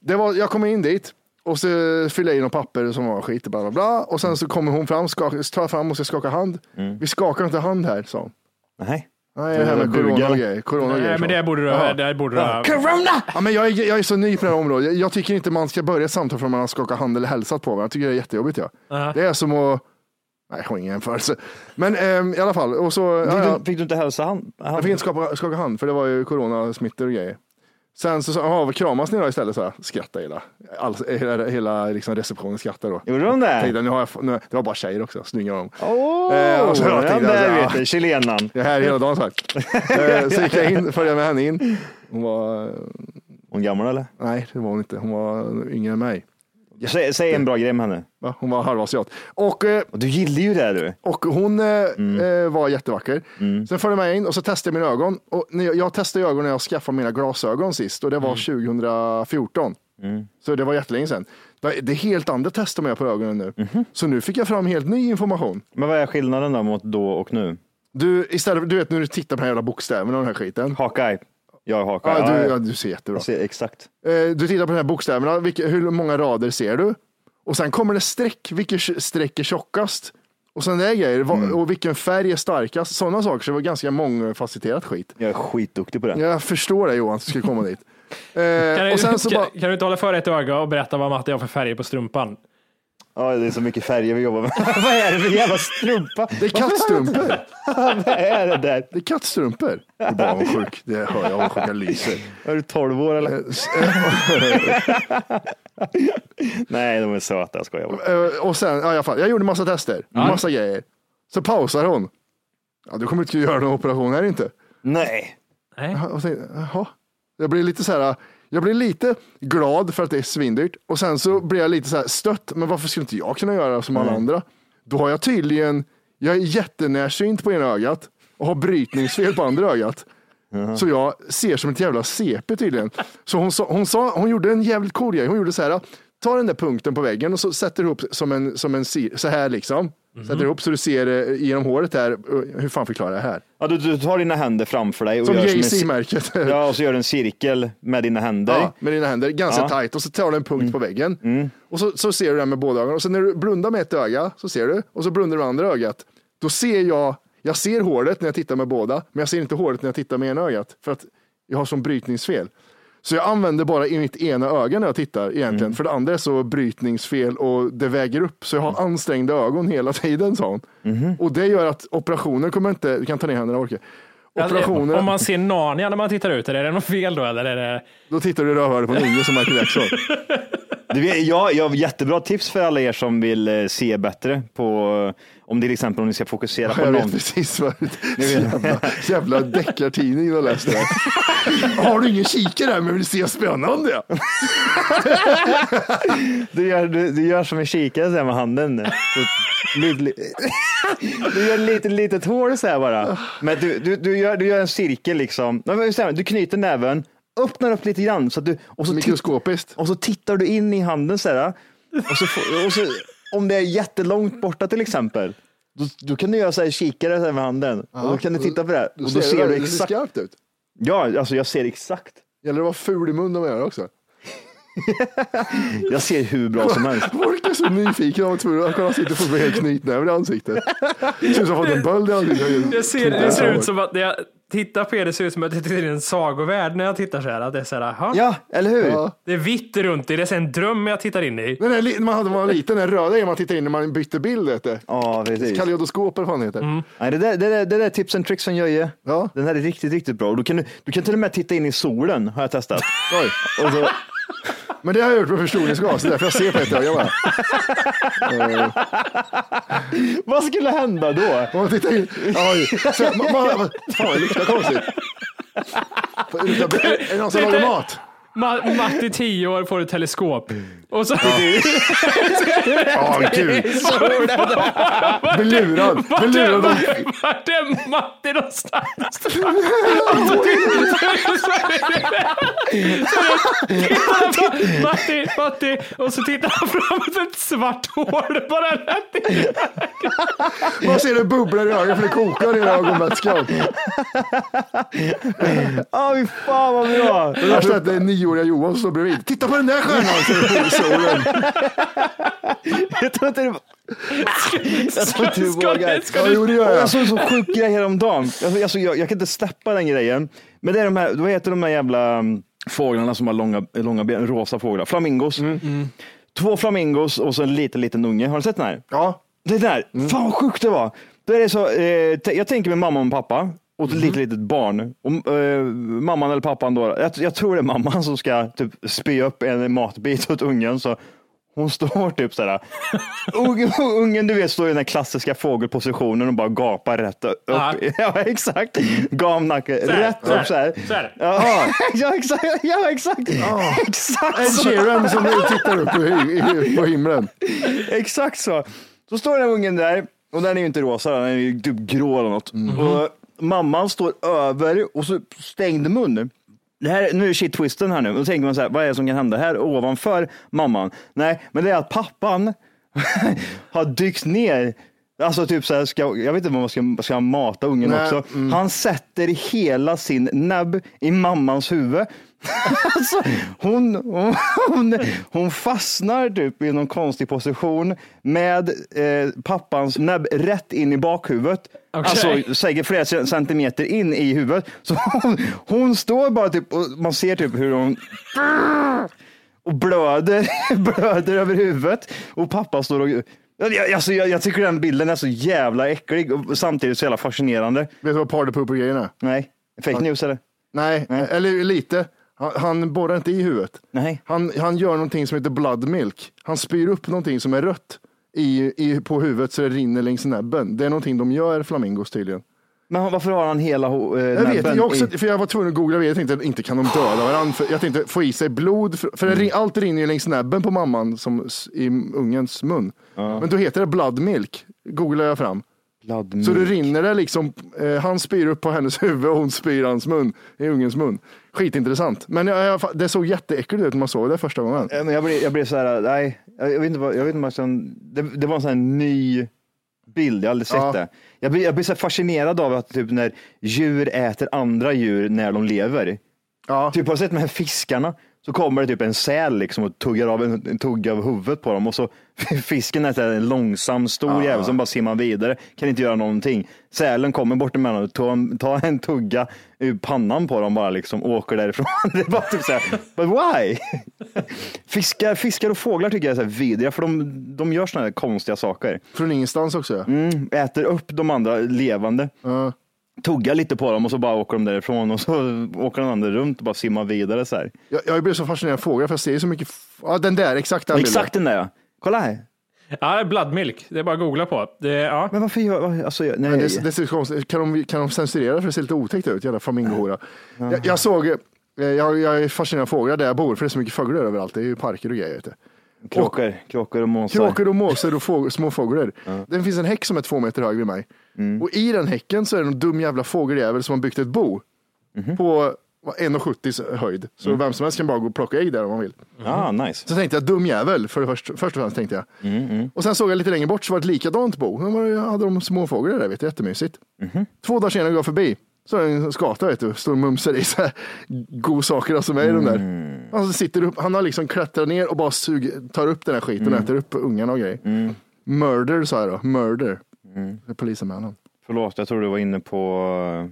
Speaker 3: Det var, jag kom in dit och så fyllde jag i något papper som var skit, bla bla bla. Och sen så kommer hon fram, skaka, tar fram och ska skaka hand. Vi skakar inte hand här, sa hon.
Speaker 4: Nej.
Speaker 3: Nej, det här med corona och grejer. Corona
Speaker 2: Nej, men det borde du,
Speaker 3: Jaha.
Speaker 2: där borde du ha.
Speaker 3: Corona! Ja, men jag, är, jag är så ny på det här området. Jag, jag tycker inte man ska börja samtal förrän man har skakat hand eller hälsat på varandra. Jag tycker det är jättejobbigt. Ja.
Speaker 2: Ja.
Speaker 3: Det är som att... Nej, jag har ingen jämförelse. Men ehm, i alla fall. Och så,
Speaker 4: Fick,
Speaker 3: ja,
Speaker 4: du, fick du inte hälsa han? han?
Speaker 3: Jag fick inte skaka, skaka hand för det var ju coronasmittor och grejer. Sen så sa jag, "Jaha, kramas ni då istället? Så jag skrattade hela, all, hela, hela liksom receptionen skrattade då.
Speaker 4: Gjorde de det?
Speaker 3: Tänkte, nu har jag, nu, det var bara tjejer också, snygga de.
Speaker 4: Åh,
Speaker 3: Eh, och så jag tänkte,
Speaker 4: där
Speaker 3: ja.
Speaker 4: vet du, chilenan.
Speaker 3: Jag är här hela dagen sagt. Eh, så gick jag in, följde med henne in. Hon var,
Speaker 4: Hon gammal eller?
Speaker 3: nej det var hon inte, hon var yngre än mig.
Speaker 4: Säg, säg en bra grej med henne.
Speaker 3: Va? Hon var halvasiat. Och, eh,
Speaker 4: Och du gillar ju det du.
Speaker 3: och hon eh, eh, var jättevacker.
Speaker 4: Mm.
Speaker 3: Sen följde jag med in och så testade jag mina ögon. Och när jag, jag testade ögonen när jag skaffade mina glasögon sist och det var 2014.
Speaker 4: Mm.
Speaker 3: Så det var jättelänge sedan. Det det är helt andra tester man gör på ögonen nu.
Speaker 4: Mhm.
Speaker 3: Så nu fick jag fram helt ny information.
Speaker 4: Men vad är skillnaden då mot då och nu?
Speaker 3: Du, istället, du vet när du tittar på den här jävla bokstäverna och den här skiten.
Speaker 4: Hawkeye. Jag Hawkeye.
Speaker 3: Ja, du,
Speaker 4: Ja,
Speaker 3: du ser jättebra.
Speaker 4: jag ser exakt.
Speaker 3: Eh, Du tittar på de här bokstäverna, vilka, hur många rader ser du? Och sen kommer det streck, vilket streck är tjockast? Och sen det är grejer,
Speaker 4: Mm.
Speaker 3: och vilken färg är starkast? Sådana saker, så det var ganska mångfacetterat skit.
Speaker 4: Jag är skitduktig på det.
Speaker 3: Jag förstår det Johan, att du skulle komma dit.
Speaker 2: Kan
Speaker 3: Eh,
Speaker 2: du,
Speaker 3: och sen så
Speaker 2: kan,
Speaker 3: bara,
Speaker 2: kan du inte hålla för ett öga och berätta vad Matte har för färger på strumpan?
Speaker 4: Ja, det är så mycket färger vi jobbar med. vad är det för jävla strumpa?
Speaker 3: det är kattstrumpor.
Speaker 4: vad är det där?
Speaker 3: Det är kattstrumpor. Du är bara avundsjuk, det hör jag, avundsjuka lyser.
Speaker 4: Är du 12 år eller?
Speaker 3: Eh, eh,
Speaker 4: Nej, de är söta. Jag skojar bara.
Speaker 3: eh, Och sen, ja, fall, jag gjorde massa tester, massa grejer. Så pausar hon. Ja, du kommer inte göra någon operation här inte.
Speaker 4: Nej.
Speaker 2: Nej.
Speaker 3: Och tänkte, jaha. Jag blir lite så här, jag blir lite glad för att det är svindyrt och sen så blir jag lite så här stött. Men varför skulle inte jag kunna göra som alla andra? Då har jag tydligen, jag är jättenärsynt på ena ögat och har brytningsfel på andra ögat. Så jag ser som ett jävla CP tydligen. Så hon, sa, hon, sa, hon gjorde en jävligt cool grej. Hon gjorde så här, ta den där punkten på väggen och så sätter ihop som en, som en så här liksom. Sätter ihop så du ser eh, genom håret här. eh, Hur fan förklarar jag det här?
Speaker 4: Ja, du, du tar dina händer framför dig och
Speaker 3: Som
Speaker 4: ci- ja, och så gör du en cirkel med dina händer.
Speaker 3: Ja, med dina händer, ganska
Speaker 4: Ja.
Speaker 3: tajt och så tar du en punkt på väggen. Och så, så ser du den med båda ögonen. Och sen när du blundar med ett öga så ser du och så blundar du med andra ögat. Då ser jag, jag ser håret när jag tittar med båda, men jag ser inte håret när jag tittar med ena ögat. För att jag har som brytningsfel. Så jag använder bara i mitt ena öga när jag tittar egentligen. För det andra är så brytningsfel och det väger upp. Så jag har ansträngda ögon hela tiden sa hon. Och det gör att operationen kommer inte, du kan ta ner händerna orkar. Operationen,
Speaker 2: Om man ser Narnia när man tittar ut, är det något fel då? Eller är det...
Speaker 3: då tittar du i rövhålet på en unge som Michael Jackson.
Speaker 4: Du jag, jag har jättebra tips för alla er som vill eh, se bättre på, om till exempel om ni ska fokusera på
Speaker 3: Jag
Speaker 4: någon.
Speaker 3: vet precis vad det är. Jävla, jävla deckartidning du har läst det. Har du ingen kikare här men vill se spännande?
Speaker 4: Du gör, du, du gör som en kikare så här med handen. Så, lite, li- du gör ett litet, litet hål så här bara. Men du, du, du, gör, du gör en cirkel liksom. Du knyter näven, öppnar upp lite grann. Så att du, och, så
Speaker 3: Mikroskopiskt.
Speaker 4: och så tittar du in i handen så här. Och så, får- och så, om det är jättelångt borta till exempel. Då, då kan du göra så här kikare så här med handen. och då kan du titta på det. här. Och då ser du
Speaker 3: det
Speaker 4: exakt.
Speaker 3: skarpt ut.
Speaker 4: Ja, alltså jag ser exakt.
Speaker 3: Gäller det att vara ful i munnen det också.
Speaker 4: Jag ser hur bra som helst.
Speaker 3: Folk är så nyfikna och tvungna att kolla sitta på med knytnäven i ansiktet. Det ser ut som att en böld i ansiktet.
Speaker 2: Det ser, det ser ut som att när jag tittar på er, det ser ut som att jag tittar in i en sagovärld när jag tittar så här. Att det är så här, aha.
Speaker 4: Ja, eller hur?
Speaker 3: Ja.
Speaker 2: Det är vitt runt i, det är en dröm jag tittar in i.
Speaker 3: Den där, man hade man var liten, den röda är man tittar in när man bytte bild. Vet du.
Speaker 4: Ja, precis.
Speaker 3: Kaleidoskop eller vad fan det heter.
Speaker 4: Nej, det, där, det, där, det där är tips and tricks från Jöje.
Speaker 3: Ja.
Speaker 4: Den här är riktigt, riktigt bra. Du kan, du kan till och med titta in i solen, har jag testat.
Speaker 3: Oj.
Speaker 4: Och så,
Speaker 3: Men det har jag gjort med förstoringsglas, därför jag ser på ett öga bara.
Speaker 4: vad skulle hända då?
Speaker 3: Om man tittar in, oj. Så, man, man, fan det luktar konstigt. Det luktar- Är det någon som lagar mat?
Speaker 2: Ma- Matti, 10 år, får ett teleskop. Och så...
Speaker 3: Ja, gud. Blir lurad. Blir lurad.
Speaker 2: Vart är Matti någonstans? Matti, Matti, och så tittar han fram ett svart hål bara.
Speaker 3: Man ser det bubblar i ögonen för det kokar i ögonvätskan.
Speaker 4: Ja, fy fan vad bra.
Speaker 3: Det värsta är att det är nioåriga Johan som står bredvid. Titta på den där stjärnan! Det solen.
Speaker 4: Jag tror inte du, jag tror inte du vågar.
Speaker 2: ska
Speaker 3: Ja,
Speaker 2: du-
Speaker 3: jo, det gör jag.
Speaker 4: jag såg en så sjuk grej häromdagen. Alltså, alltså, jag, jag kan inte släppa den grejen. Men det är de här, vad heter de här jävla mm, fåglarna som har långa, långa ben, rosa fåglar? Flamingos. Två flamingos och så en liten, liten unge. Har du sett den här?
Speaker 3: Ja,
Speaker 4: Det där, fan vad sjukt det var. Då är det så, eh, jag tänker med mamma och pappa och ett litet, litet barn. Och, eh, mamman eller pappan då, jag, jag tror det är mamman som ska typ spy upp en matbit åt ungen. Så hon står typ sådär. Ungen, du vet står i den klassiska fågelpositionen och bara gapar rätt upp.
Speaker 2: Ja.
Speaker 4: Ja, exakt. Gamnacke, rätt upp så här.
Speaker 2: så här.
Speaker 4: Ja, ja, exakt. Ja, exakt. exakt
Speaker 3: Ed. Sheeran som tittar upp på, himlen.
Speaker 4: Exakt så. Så står den ungen där och den är ju inte rosa, den är ju typ grå eller något. Och mamman står över och så stängd mun. Det här, nu är shit twisten här nu. Då tänker man så här, vad är det som kan hända här ovanför mamman? Nej, men det är att pappan har dykt ner. Alltså typ så här, ska, jag vet inte vad man ska, ska han mata ungen
Speaker 3: Nej,
Speaker 4: också. Han sätter hela sin näbb i mammans huvud. alltså, hon, hon, hon, hon fastnar typ i någon konstig position med eh, pappans näbb rätt in i bakhuvudet.
Speaker 2: Okej.
Speaker 4: Alltså säkert flera centimeter in i huvudet. Så hon, hon står bara typ och man ser typ hur hon och blöder, blöder över huvudet och pappa står och jag, alltså, jag, jag tycker den bilden är så jävla äcklig och samtidigt så jävla fascinerande.
Speaker 3: Vet du vad partypooper-grejen är?
Speaker 4: Nej, fake news eller?
Speaker 3: Nej, eller lite. Han, han borrar inte i huvudet.
Speaker 4: Nej.
Speaker 3: Han, han gör någonting som heter blood milk. Han spyr upp någonting som är rött i, i, på huvudet så det rinner längs näbben. Det är någonting de gör, flamingos tydligen.
Speaker 4: Men varför har han hela eh,
Speaker 3: Jag vet jag också, för jag var tvungen att googla, jag tänkte inte kan de döda varandra. För jag tänkte få i sig blod, för, för rin- allt rinner ju längs näbben på mamman som i ungens mun. Men då heter det blood milk, googlar jag fram.
Speaker 4: Blood
Speaker 3: Så det
Speaker 4: milk.
Speaker 3: rinner det liksom, eh, han spyr upp på hennes huvud och hon spyr hans mun, i ungens mun. Skitintressant. Men jag, jag, det såg jätteäckligt ut när man såg det första gången.
Speaker 4: Ja, men Jag blev, jag blev så här, nej, jag vet inte vad, jag vet inte vad det, det var en sån här ny bild, jag har aldrig sett
Speaker 3: Ja.
Speaker 4: det. Jag blir, jag blir så fascinerad av att typ när djur äter andra djur när de lever.
Speaker 3: Ja.
Speaker 4: Typ har du sett de här fiskarna? Så kommer det typ en säl liksom och tuggar av en, en tugga av huvudet på dem och så fisken är en långsam stor jävel som bara simmar vidare, kan inte göra någonting. Sälen kommer bort emellan och tar en, tar en tugga ur pannan på dem bara liksom och åker därifrån. Det är bara typ så här, but why? Fiskar, fiskar och fåglar tycker jag är så vidriga för de, de gör såna här konstiga saker.
Speaker 3: Från ingenstans också.
Speaker 4: Mm, äter upp de andra levande.
Speaker 3: Ja.
Speaker 4: Tuggar lite på dem och så bara åker de därifrån och så åker den andra runt och bara simmar vidare så här.
Speaker 3: Jag, jag blir så fascinerad av fåglar för jag ser så mycket. Ja, den där, exakt den bilden.
Speaker 4: Exakt den där ja. Kolla här.
Speaker 2: Ja, det är blood milk. Det är bara att googla på. Det, ja.
Speaker 4: Men varför gör, alltså, nej.
Speaker 3: Men det, det ser konstigt Kan de, kan de censurera för det ser lite otäckt ut? Jävla flamingohora. Jag, jag såg, eh, jag, jag är fascinerad av fåglar där jag bor för det är så mycket fåglar överallt. Det är ju parker och grejer. Vet du.
Speaker 4: Kråkor, kråkor och måsar.
Speaker 3: Kråkor och måsar och små fåglar. Det finns en häck som är två meter hög vid mig.
Speaker 4: Mm.
Speaker 3: Och i den häcken så är det en dum jävla fågeljävel som har byggt ett bo.
Speaker 4: Mhm.
Speaker 3: På vad, 1,70 höjd. Så
Speaker 4: Mm.
Speaker 3: vem som helst kan bara gå och plocka ägg där om man vill.
Speaker 4: Ah, nice.
Speaker 3: Så tänkte jag, dum jävel, för först, först och främst tänkte jag.
Speaker 4: Mm,
Speaker 3: Och sen såg jag lite längre bort så var det ett likadant bo. Då hade de småfåglar där, vet du, jättemysigt.
Speaker 4: Mhm.
Speaker 3: Två dagar senare går jag förbi. Så är det en skata, vet du, står och mumsar i så här godsaker som är i de där.
Speaker 4: Mm.
Speaker 3: Han, sitter upp, han har liksom klättrat ner och bara suger, tar upp den här skiten
Speaker 4: Mm.
Speaker 3: och äter upp ungarna och grejer. Murder sa jag då, murder.
Speaker 4: Mm.
Speaker 3: Polisanmälan.
Speaker 4: Förlåt, jag tror du var inne på eh,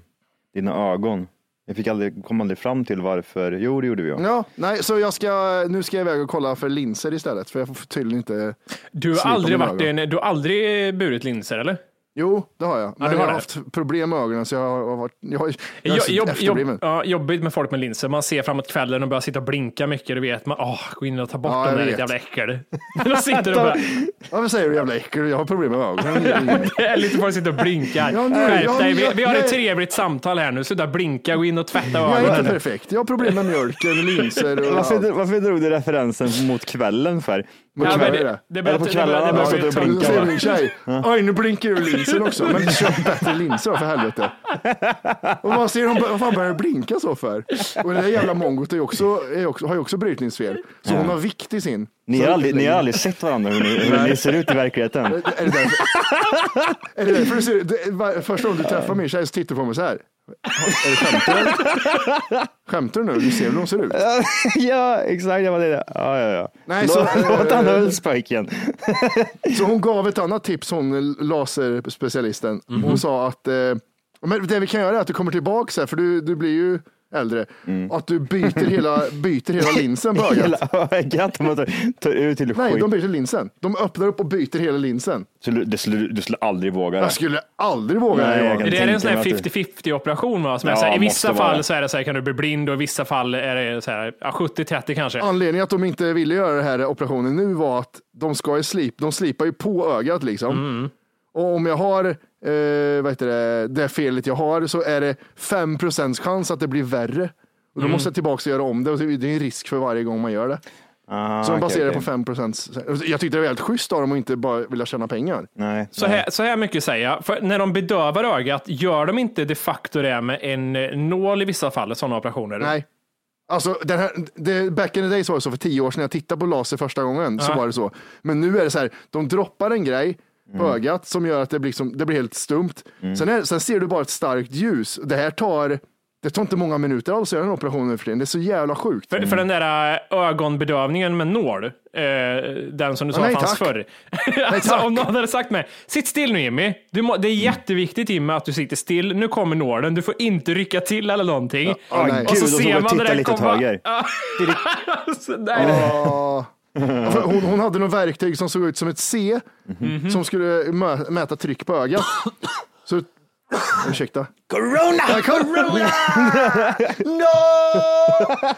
Speaker 4: dina ögon. Jag fick aldrig, kom aldrig fram till varför. Jo, det gjorde vi. Ja.
Speaker 3: Ja, nej, så jag ska, nu ska jag iväg och kolla för linser istället, för jag får tydligen inte
Speaker 2: Du har aldrig varit en, du har aldrig burit linser eller?
Speaker 3: Jo, det har jag. Men
Speaker 2: du
Speaker 3: jag
Speaker 2: har det.
Speaker 3: haft problem med ögonen så jag har varit, jag har, jag har
Speaker 2: jobb, jobb, ja, jobbigt med folk med linser. Man ser framåt kvällen och börjar sitta och blinka mycket. Du vet, man åh, gå in och ta bort
Speaker 3: Ja,
Speaker 2: dem
Speaker 3: jag
Speaker 2: där, ditt jävla äckel. Sitter bara,
Speaker 3: Ja, vad säger du jävla äckel? Jag har problem med ögonen.
Speaker 2: det är lite folk sitter och blinkar.
Speaker 3: Ja, nu-
Speaker 2: Skärp
Speaker 3: ja,
Speaker 2: dig, vi,
Speaker 3: jag-
Speaker 2: vi har ett
Speaker 3: nej.
Speaker 2: trevligt samtal här nu. Sluta blinka, gå in och tvätta
Speaker 3: Jag är inte
Speaker 2: ögonen.
Speaker 3: perfekt. Jag har problem med mjölken, linser och
Speaker 4: Varför,
Speaker 3: allt.
Speaker 4: varför drog du referensen mot kvällen för?
Speaker 3: Vad
Speaker 2: Ja,
Speaker 3: kväll
Speaker 2: men
Speaker 3: är
Speaker 2: det,
Speaker 3: det?
Speaker 2: det det
Speaker 4: kvällarna
Speaker 2: börjar- det
Speaker 4: när
Speaker 2: börjar
Speaker 4: man
Speaker 2: bli
Speaker 4: sitter och
Speaker 2: tungt.
Speaker 3: Så
Speaker 4: blinkar,
Speaker 3: säger min tjej, oj nu blinkar du linsen också, men köp bättre linser för helvete. Och man ser hon, vad fan börjar blinka så för? Och det där jävla mongot är också, är också, har ju också brytningsfel. Så hon har vikt i sin.
Speaker 4: Ni har, aldrig, ni har aldrig sett varandra hur ni, hur ni ser ut i verkligheten.
Speaker 3: Är det därför, är det därför du ser, det, första gången du träffar min tjej så tittar du på mig så här. Är det skämtar du? Skämtar du nu? Du ser väl hur hon ser ut?
Speaker 4: ja, exakt. Jag var det. Ja, ja, ja.
Speaker 3: Nej, så-
Speaker 4: Låt han ölspöken.
Speaker 3: Så hon gav ett annat tips, hon laserspecialisten. Hon sa att eh, men det vi kan göra är att du kommer tillbaka här, för du, du blir ju äldre. Att du byter hela, byter hela linsen på ögat.
Speaker 4: Hela ögat. Man tar, tar ut till
Speaker 3: Nej,
Speaker 4: skit.
Speaker 3: de byter linsen. De öppnar upp och byter hela linsen.
Speaker 4: Så du, det skulle, du skulle aldrig våga det.
Speaker 3: Jag skulle aldrig våga
Speaker 4: Nej,
Speaker 3: det.
Speaker 4: jag
Speaker 2: Det är en sån här
Speaker 4: tänka mig att
Speaker 2: 50-50 operation va? Som är
Speaker 4: Ja,
Speaker 2: så här, I vissa fall så är det så här, kan du bli blind och i vissa fall är det så här, ja, 70-30 kanske.
Speaker 3: Anledningen att de inte ville göra den här operationen nu var att de ska ju slip, de slipar ju på ögat liksom. Och om jag har eh, vad heter det, det felet jag har så är det 5 chans att det blir värre. Och då måste jag tillbaka och göra om det. Och det är en risk för varje gång man gör det.
Speaker 4: Ah,
Speaker 3: Så de baserar det
Speaker 4: okej.
Speaker 3: på 5% Jag tyckte det var helt schysst av dem att inte bara vilja tjäna pengar.
Speaker 4: Nej.
Speaker 2: Så här, så här mycket säger jag. För när de bedövar ögat, gör de inte de facto det med en eh, nål i vissa fall, sådana operationer?
Speaker 3: Nej. Alltså, den här, det, back in the days var det så för tio år sedan när jag tittade på laser första gången. Så
Speaker 2: Ja.
Speaker 3: var det så. Men nu är det så här, de droppar en grej på ögat som gör att det blir, liksom, det blir helt stumt. Sen, är, sen ser du bara ett starkt ljus. Det här tar, det tar inte många minuter alls att göra en operation nu för tiden. Det är så jävla sjukt.
Speaker 2: För, för den där eh, ögonbedövningen med nål, eh, den som du sa
Speaker 3: nej,
Speaker 2: fanns
Speaker 3: tack.
Speaker 2: förr. alltså,
Speaker 3: tack.
Speaker 2: om någon hade sagt mig, sitt still nu Jimmy. Du må, det är jätteviktigt Jimmy att du sitter still. Nu kommer nålen, du får inte rycka till eller någonting.
Speaker 3: Ja, nej.
Speaker 2: och så
Speaker 4: Gud, och så
Speaker 2: ser man det där
Speaker 4: åt
Speaker 2: komma.
Speaker 4: höger.
Speaker 3: För Hon, hon hade något verktyg som såg ut som ett C som skulle mä, mäta tryck på ögat. Så, ursäkta.
Speaker 4: Corona!
Speaker 3: Ja, corona!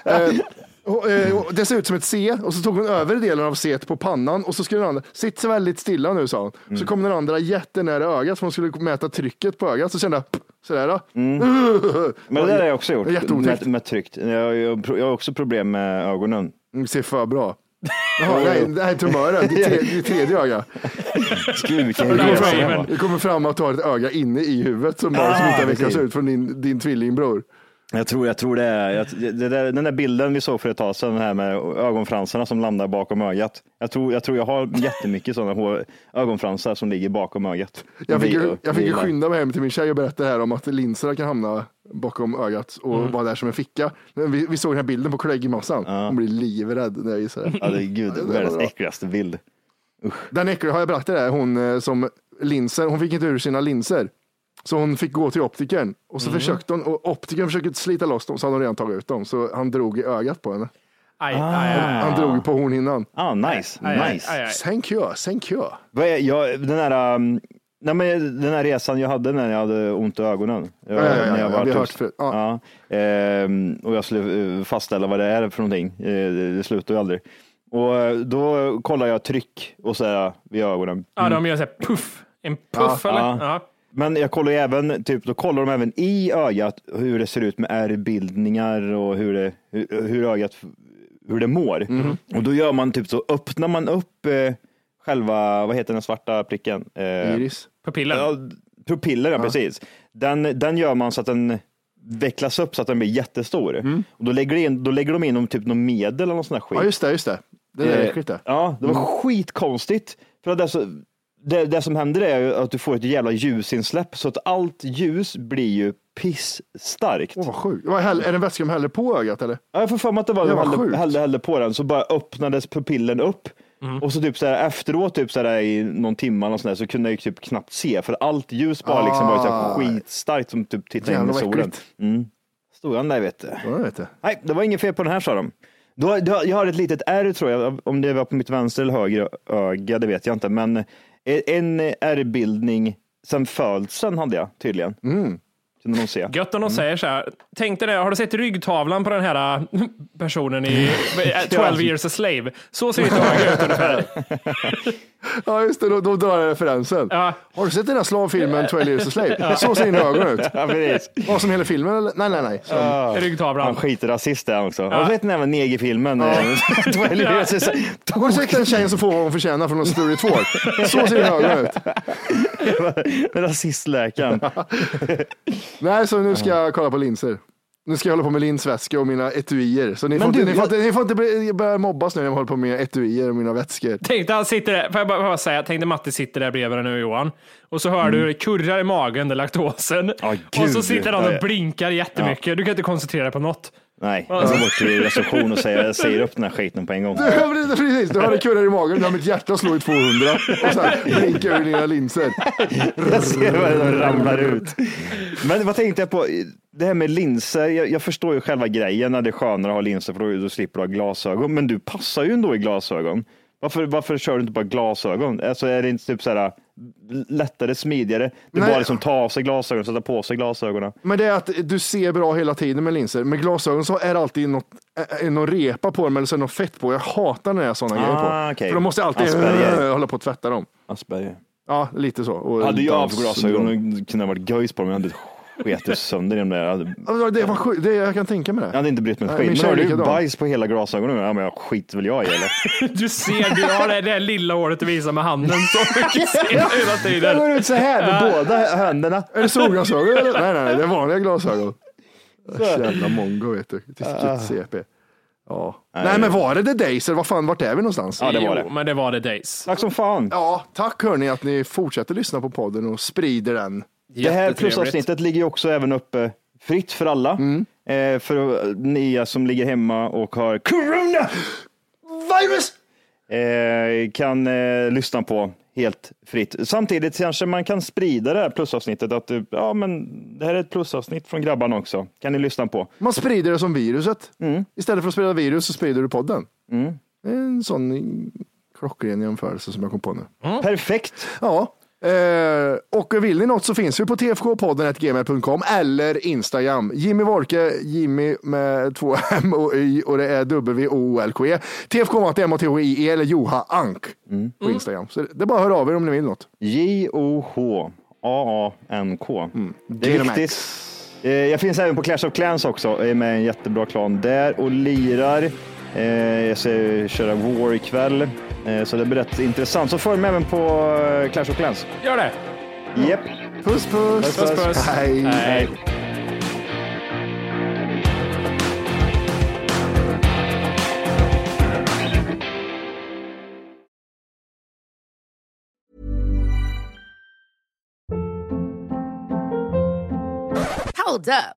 Speaker 3: Eh, och, eh, och det ser ut som ett C och så tog hon över delen av C på pannan och så skulle den andra, sitt så väldigt stilla nu sa hon. Så kom den andra jättenära ögat för hon skulle mäta trycket på ögat. Så kände jag, sådär då.
Speaker 4: Men det där har jag också gjort. Med, med tryckt. Jag, jag, jag har också problem med ögonen.
Speaker 3: Det ser för bra. Jaha, nej, är tumören. Det är tre- det är tredje öga.
Speaker 4: Gud, vilken
Speaker 2: Det
Speaker 4: resa.
Speaker 2: Raven.
Speaker 3: Det kommer fram att du har ett öga inne i huvudet som bara som inte har vecklats
Speaker 4: precis.
Speaker 3: ut från din, din tvillingbror.
Speaker 4: Jag tror, jag tror det är, jag, det där, den där bilden vi såg för ett tag sedan, här med ögonfransarna som landar bakom ögat. Jag tror jag, tror jag har jättemycket sådana ögonfransar som ligger bakom ögat.
Speaker 3: Jag fick, ju,
Speaker 4: Det-
Speaker 3: jag fick ju
Speaker 4: det-
Speaker 3: skynda mig hem till min tjej och berätta här om att linserna kan hamna bakom ögat och
Speaker 4: Mm.
Speaker 3: vara där som en ficka. Men vi, vi såg den här bilden på Craig-massan. Hon blir livrädd när jag gissar det.
Speaker 4: Ja, det är gud,
Speaker 3: det var
Speaker 4: världens äckligaste bild.
Speaker 3: Den äckliga, har jag berättat det? Hon eh, som linser, hon fick inte ur sina linser. Så hon fick gå till optikern och så försökte hon, och optikern försökte slita loss dem så hade hon redan tagit ut dem. Så han drog i ögat på henne.
Speaker 2: Aj, aj, aj, aj.
Speaker 3: Han drog på hornhinnan.
Speaker 4: Ah, nice,
Speaker 2: Aj, aj,
Speaker 4: nice.
Speaker 3: Thank you, thank you.
Speaker 4: Jag, den, här, um, nej, men den här resan jag hade när jag hade ont i ögonen. Jag,
Speaker 3: Ja, ja, ja,
Speaker 4: när jag
Speaker 3: ja,
Speaker 4: var
Speaker 3: vi har hört förut. Ja.
Speaker 4: Ja, ehm, och jag skulle eh, fastställa vad det är för någonting. Eh, det, slutar ju aldrig. Och eh, då kollar jag tryck och så här vid ögonen.
Speaker 2: Ja, de gör så här puff. En puff eller?
Speaker 4: Ja.
Speaker 2: Ja.
Speaker 4: Men jag kollar ju även, typ, då kollar de även i ögat hur det ser ut med ärrbildningar och hur det, hur, hur ögat, hur det mår.
Speaker 3: Mhm.
Speaker 4: Och då gör man typ så, öppnar man upp eh, själva, vad heter den svarta pricken? Eh,
Speaker 3: Iris.
Speaker 2: Pupillen.
Speaker 4: Ja, pupiller, ja, precis. Den, den gör man så att den vecklas upp så att den blir jättestor. Och då lägger, de in, då lägger de in om typ något medel eller någon sån här skit.
Speaker 3: Mm. Ja, just det, just det. Det är
Speaker 4: Eh,
Speaker 3: äckligt det.
Speaker 4: Ja, det var
Speaker 3: Mm.
Speaker 4: skitkonstigt. För att det, är så, det, det som händer är att du får ett jävla ljusinsläpp så att allt ljus blir ju pissstarkt.
Speaker 3: Åh, vad sjukt. Vad häll- Är det en vätska de häller på ögat eller?
Speaker 4: Ja, Jag får för mig att det var
Speaker 3: Det
Speaker 4: de hällde,
Speaker 3: sjukt.
Speaker 4: hällde, hällde på den så bara öppnades pupillen upp.
Speaker 3: Mm.
Speaker 4: Och så typ så här, efteråt typ så här, i någon timme eller något sånt där, så kunde jag ju typ knappt se för allt ljus bara liksom var ju så här
Speaker 3: Ah.
Speaker 4: skitstarkt som typ tittade in
Speaker 3: Jävlar
Speaker 4: i
Speaker 3: vad
Speaker 4: solen.
Speaker 3: äckligt.
Speaker 4: Mm. Stod han där vet du.
Speaker 3: Ja, jag vet det.
Speaker 4: Nej, det var inget fel på den här sa de. Då, då, jag har ett litet ärr tror jag, om det var på mitt vänster eller höger öga, det vet jag inte, men en ärrbildning sen födseln hade jag tydligen.
Speaker 3: Mm.
Speaker 4: Kunde någon se.
Speaker 2: Gött om de säger så här. Tänk dig det, har du sett ryggtavlan på den här äh, personen i äh, 12 years a slave? Så ser öga ut ungefär.
Speaker 3: Ja, just det. Då, då drar jag referensen.
Speaker 2: Ja.
Speaker 3: Har du sett den här slavfilmen 12 years a slave? Så ser dina ögon ut.
Speaker 4: Ja, precis.
Speaker 3: Vad som hela filmen eller? Nej, nej, nej. Som,
Speaker 4: Han
Speaker 2: Ryggtavlan.
Speaker 4: skitrasist är han också. Har du sett den här negerfilmen?
Speaker 3: Ja.
Speaker 4: Twelve years is-
Speaker 3: Har du sett den tjejen som får vad hon förtjänar från någon Story 2? Så ser dina ögon ut.
Speaker 4: Rasistläkaren.
Speaker 3: Nej, så nu ska jag kolla på linser. Nu ska jag hålla på med linsväska och mina etuier. Så ni får,
Speaker 4: Men
Speaker 3: inte,
Speaker 4: du,
Speaker 3: ni får,
Speaker 4: jag-
Speaker 3: inte, ni får inte bli, börja mobbas nu när jag håller på med etuier och mina vätskor.
Speaker 2: Tänk dig han sitter där, får jag bara, får bara säga, tänk dig Matti sitter där bredvid dig nu Johan. Och så hör du hur det kurrar i magen, är laktosen.
Speaker 4: Ja,
Speaker 2: och så sitter han
Speaker 4: Ja,
Speaker 2: och
Speaker 4: ja.
Speaker 2: blinkar jättemycket. Du kan inte koncentrera dig på något.
Speaker 4: Nej, jag går bort till reception och säger, jag säger upp den här skiten på en gång.
Speaker 3: Ja, precis, precis. Du hade kurrar i magen, du har mitt hjärta slår i 200 och sen blinkar ur dina linser.
Speaker 4: Jag ser vad de ramlar ut. Men vad tänkte jag på? Det här med linser, jag, jag förstår ju själva grejen när det är skönare att ha linser för då, då slipper du ha glasögon. Men du passar ju ändå i glasögon. Varför, varför kör du inte bara glasögon? Alltså är det inte typ så här lättare, smidigare? Det är bara liksom ta av sig glasögon, sätta på sig glasögonen.
Speaker 3: Men det är att du ser bra hela tiden med linser. Med glasögon så är det alltid något, äh, någon repa på dem eller så är det något fett på. Jag hatar när det är sådana
Speaker 4: Ah,
Speaker 3: grejer på.
Speaker 4: okej.
Speaker 3: För då måste jag alltid
Speaker 4: Asperger.
Speaker 3: hålla på att tvätta dem.
Speaker 4: Asperger.
Speaker 3: Ja, lite så. Och
Speaker 4: Jag hade
Speaker 3: Downs
Speaker 4: av glasögon det kunde ha varit göjs på dem. Jag hade skitit sönder i dem där. Jag
Speaker 3: Ja, Det var det, jag kan tänka mig
Speaker 4: jag
Speaker 3: det.
Speaker 4: hade inte brytt mig ett
Speaker 3: Nej, min
Speaker 4: skit. Men har du
Speaker 3: likadan.
Speaker 4: bajs på hela glasögonen? Ja, men jag skiter väl jag i eller?
Speaker 2: Du ser, du har det där lilla håret du visar med handen så mycket ser du hela
Speaker 4: Jag
Speaker 2: tiden.
Speaker 4: går ut så här med båda händerna.
Speaker 3: Är det solglasögon eller? Nej, nej, nej, det är vanliga glasögon. Jävla mongo vet du. Vilket CP. Ja. Nej, men var det The Days eller vad fan, vart är vi någonstans?
Speaker 4: Ja, det var
Speaker 2: Jo,
Speaker 4: det.
Speaker 2: men det var det days.
Speaker 4: Tack som fan.
Speaker 3: Ja, tack hörni att ni fortsätter lyssna på podden och sprider den.
Speaker 4: Det här plusavsnittet ligger ju också även uppe fritt för alla. Eh, för ni som ligger hemma och har corona virus eh, kan eh, lyssna på helt fritt. Samtidigt kanske man kan sprida det här plusavsnittet att eh, ja, men det här är ett plusavsnitt från grabbarna också. Kan ni lyssna på.
Speaker 3: Man sprider det som viruset.
Speaker 4: Mm.
Speaker 3: Istället för att sprida virus så sprider du podden. Är en sån klockren jämförelse som jag kom på nu.
Speaker 4: Perfekt.
Speaker 3: Ja, eh, och vill ni något så finns vi på tfkpodden.gmail.com eller Instagram. Jimmy Wolke, Jimmy med två M och Y och det är W-O-L-K-E. TFK Matte M och T-H-I-E eller Joha Ank på Instagram. Så det är bara att höra av er om ni vill något.
Speaker 4: J-O-H-A-A-N-K. Det är viktigt. Eh, Jag finns även på Clash of Clans också. Jag är med i en jättebra klan där och lirar. Eh, jag ska köra War ikväll, eh, så det blir rätt intressant. Så följ med även på eh, Clash of Clans.
Speaker 2: Gör det.
Speaker 4: Japp.
Speaker 3: Puss puss.
Speaker 4: Puss, puss.
Speaker 3: Hej.
Speaker 2: Hej.
Speaker 1: Hold up.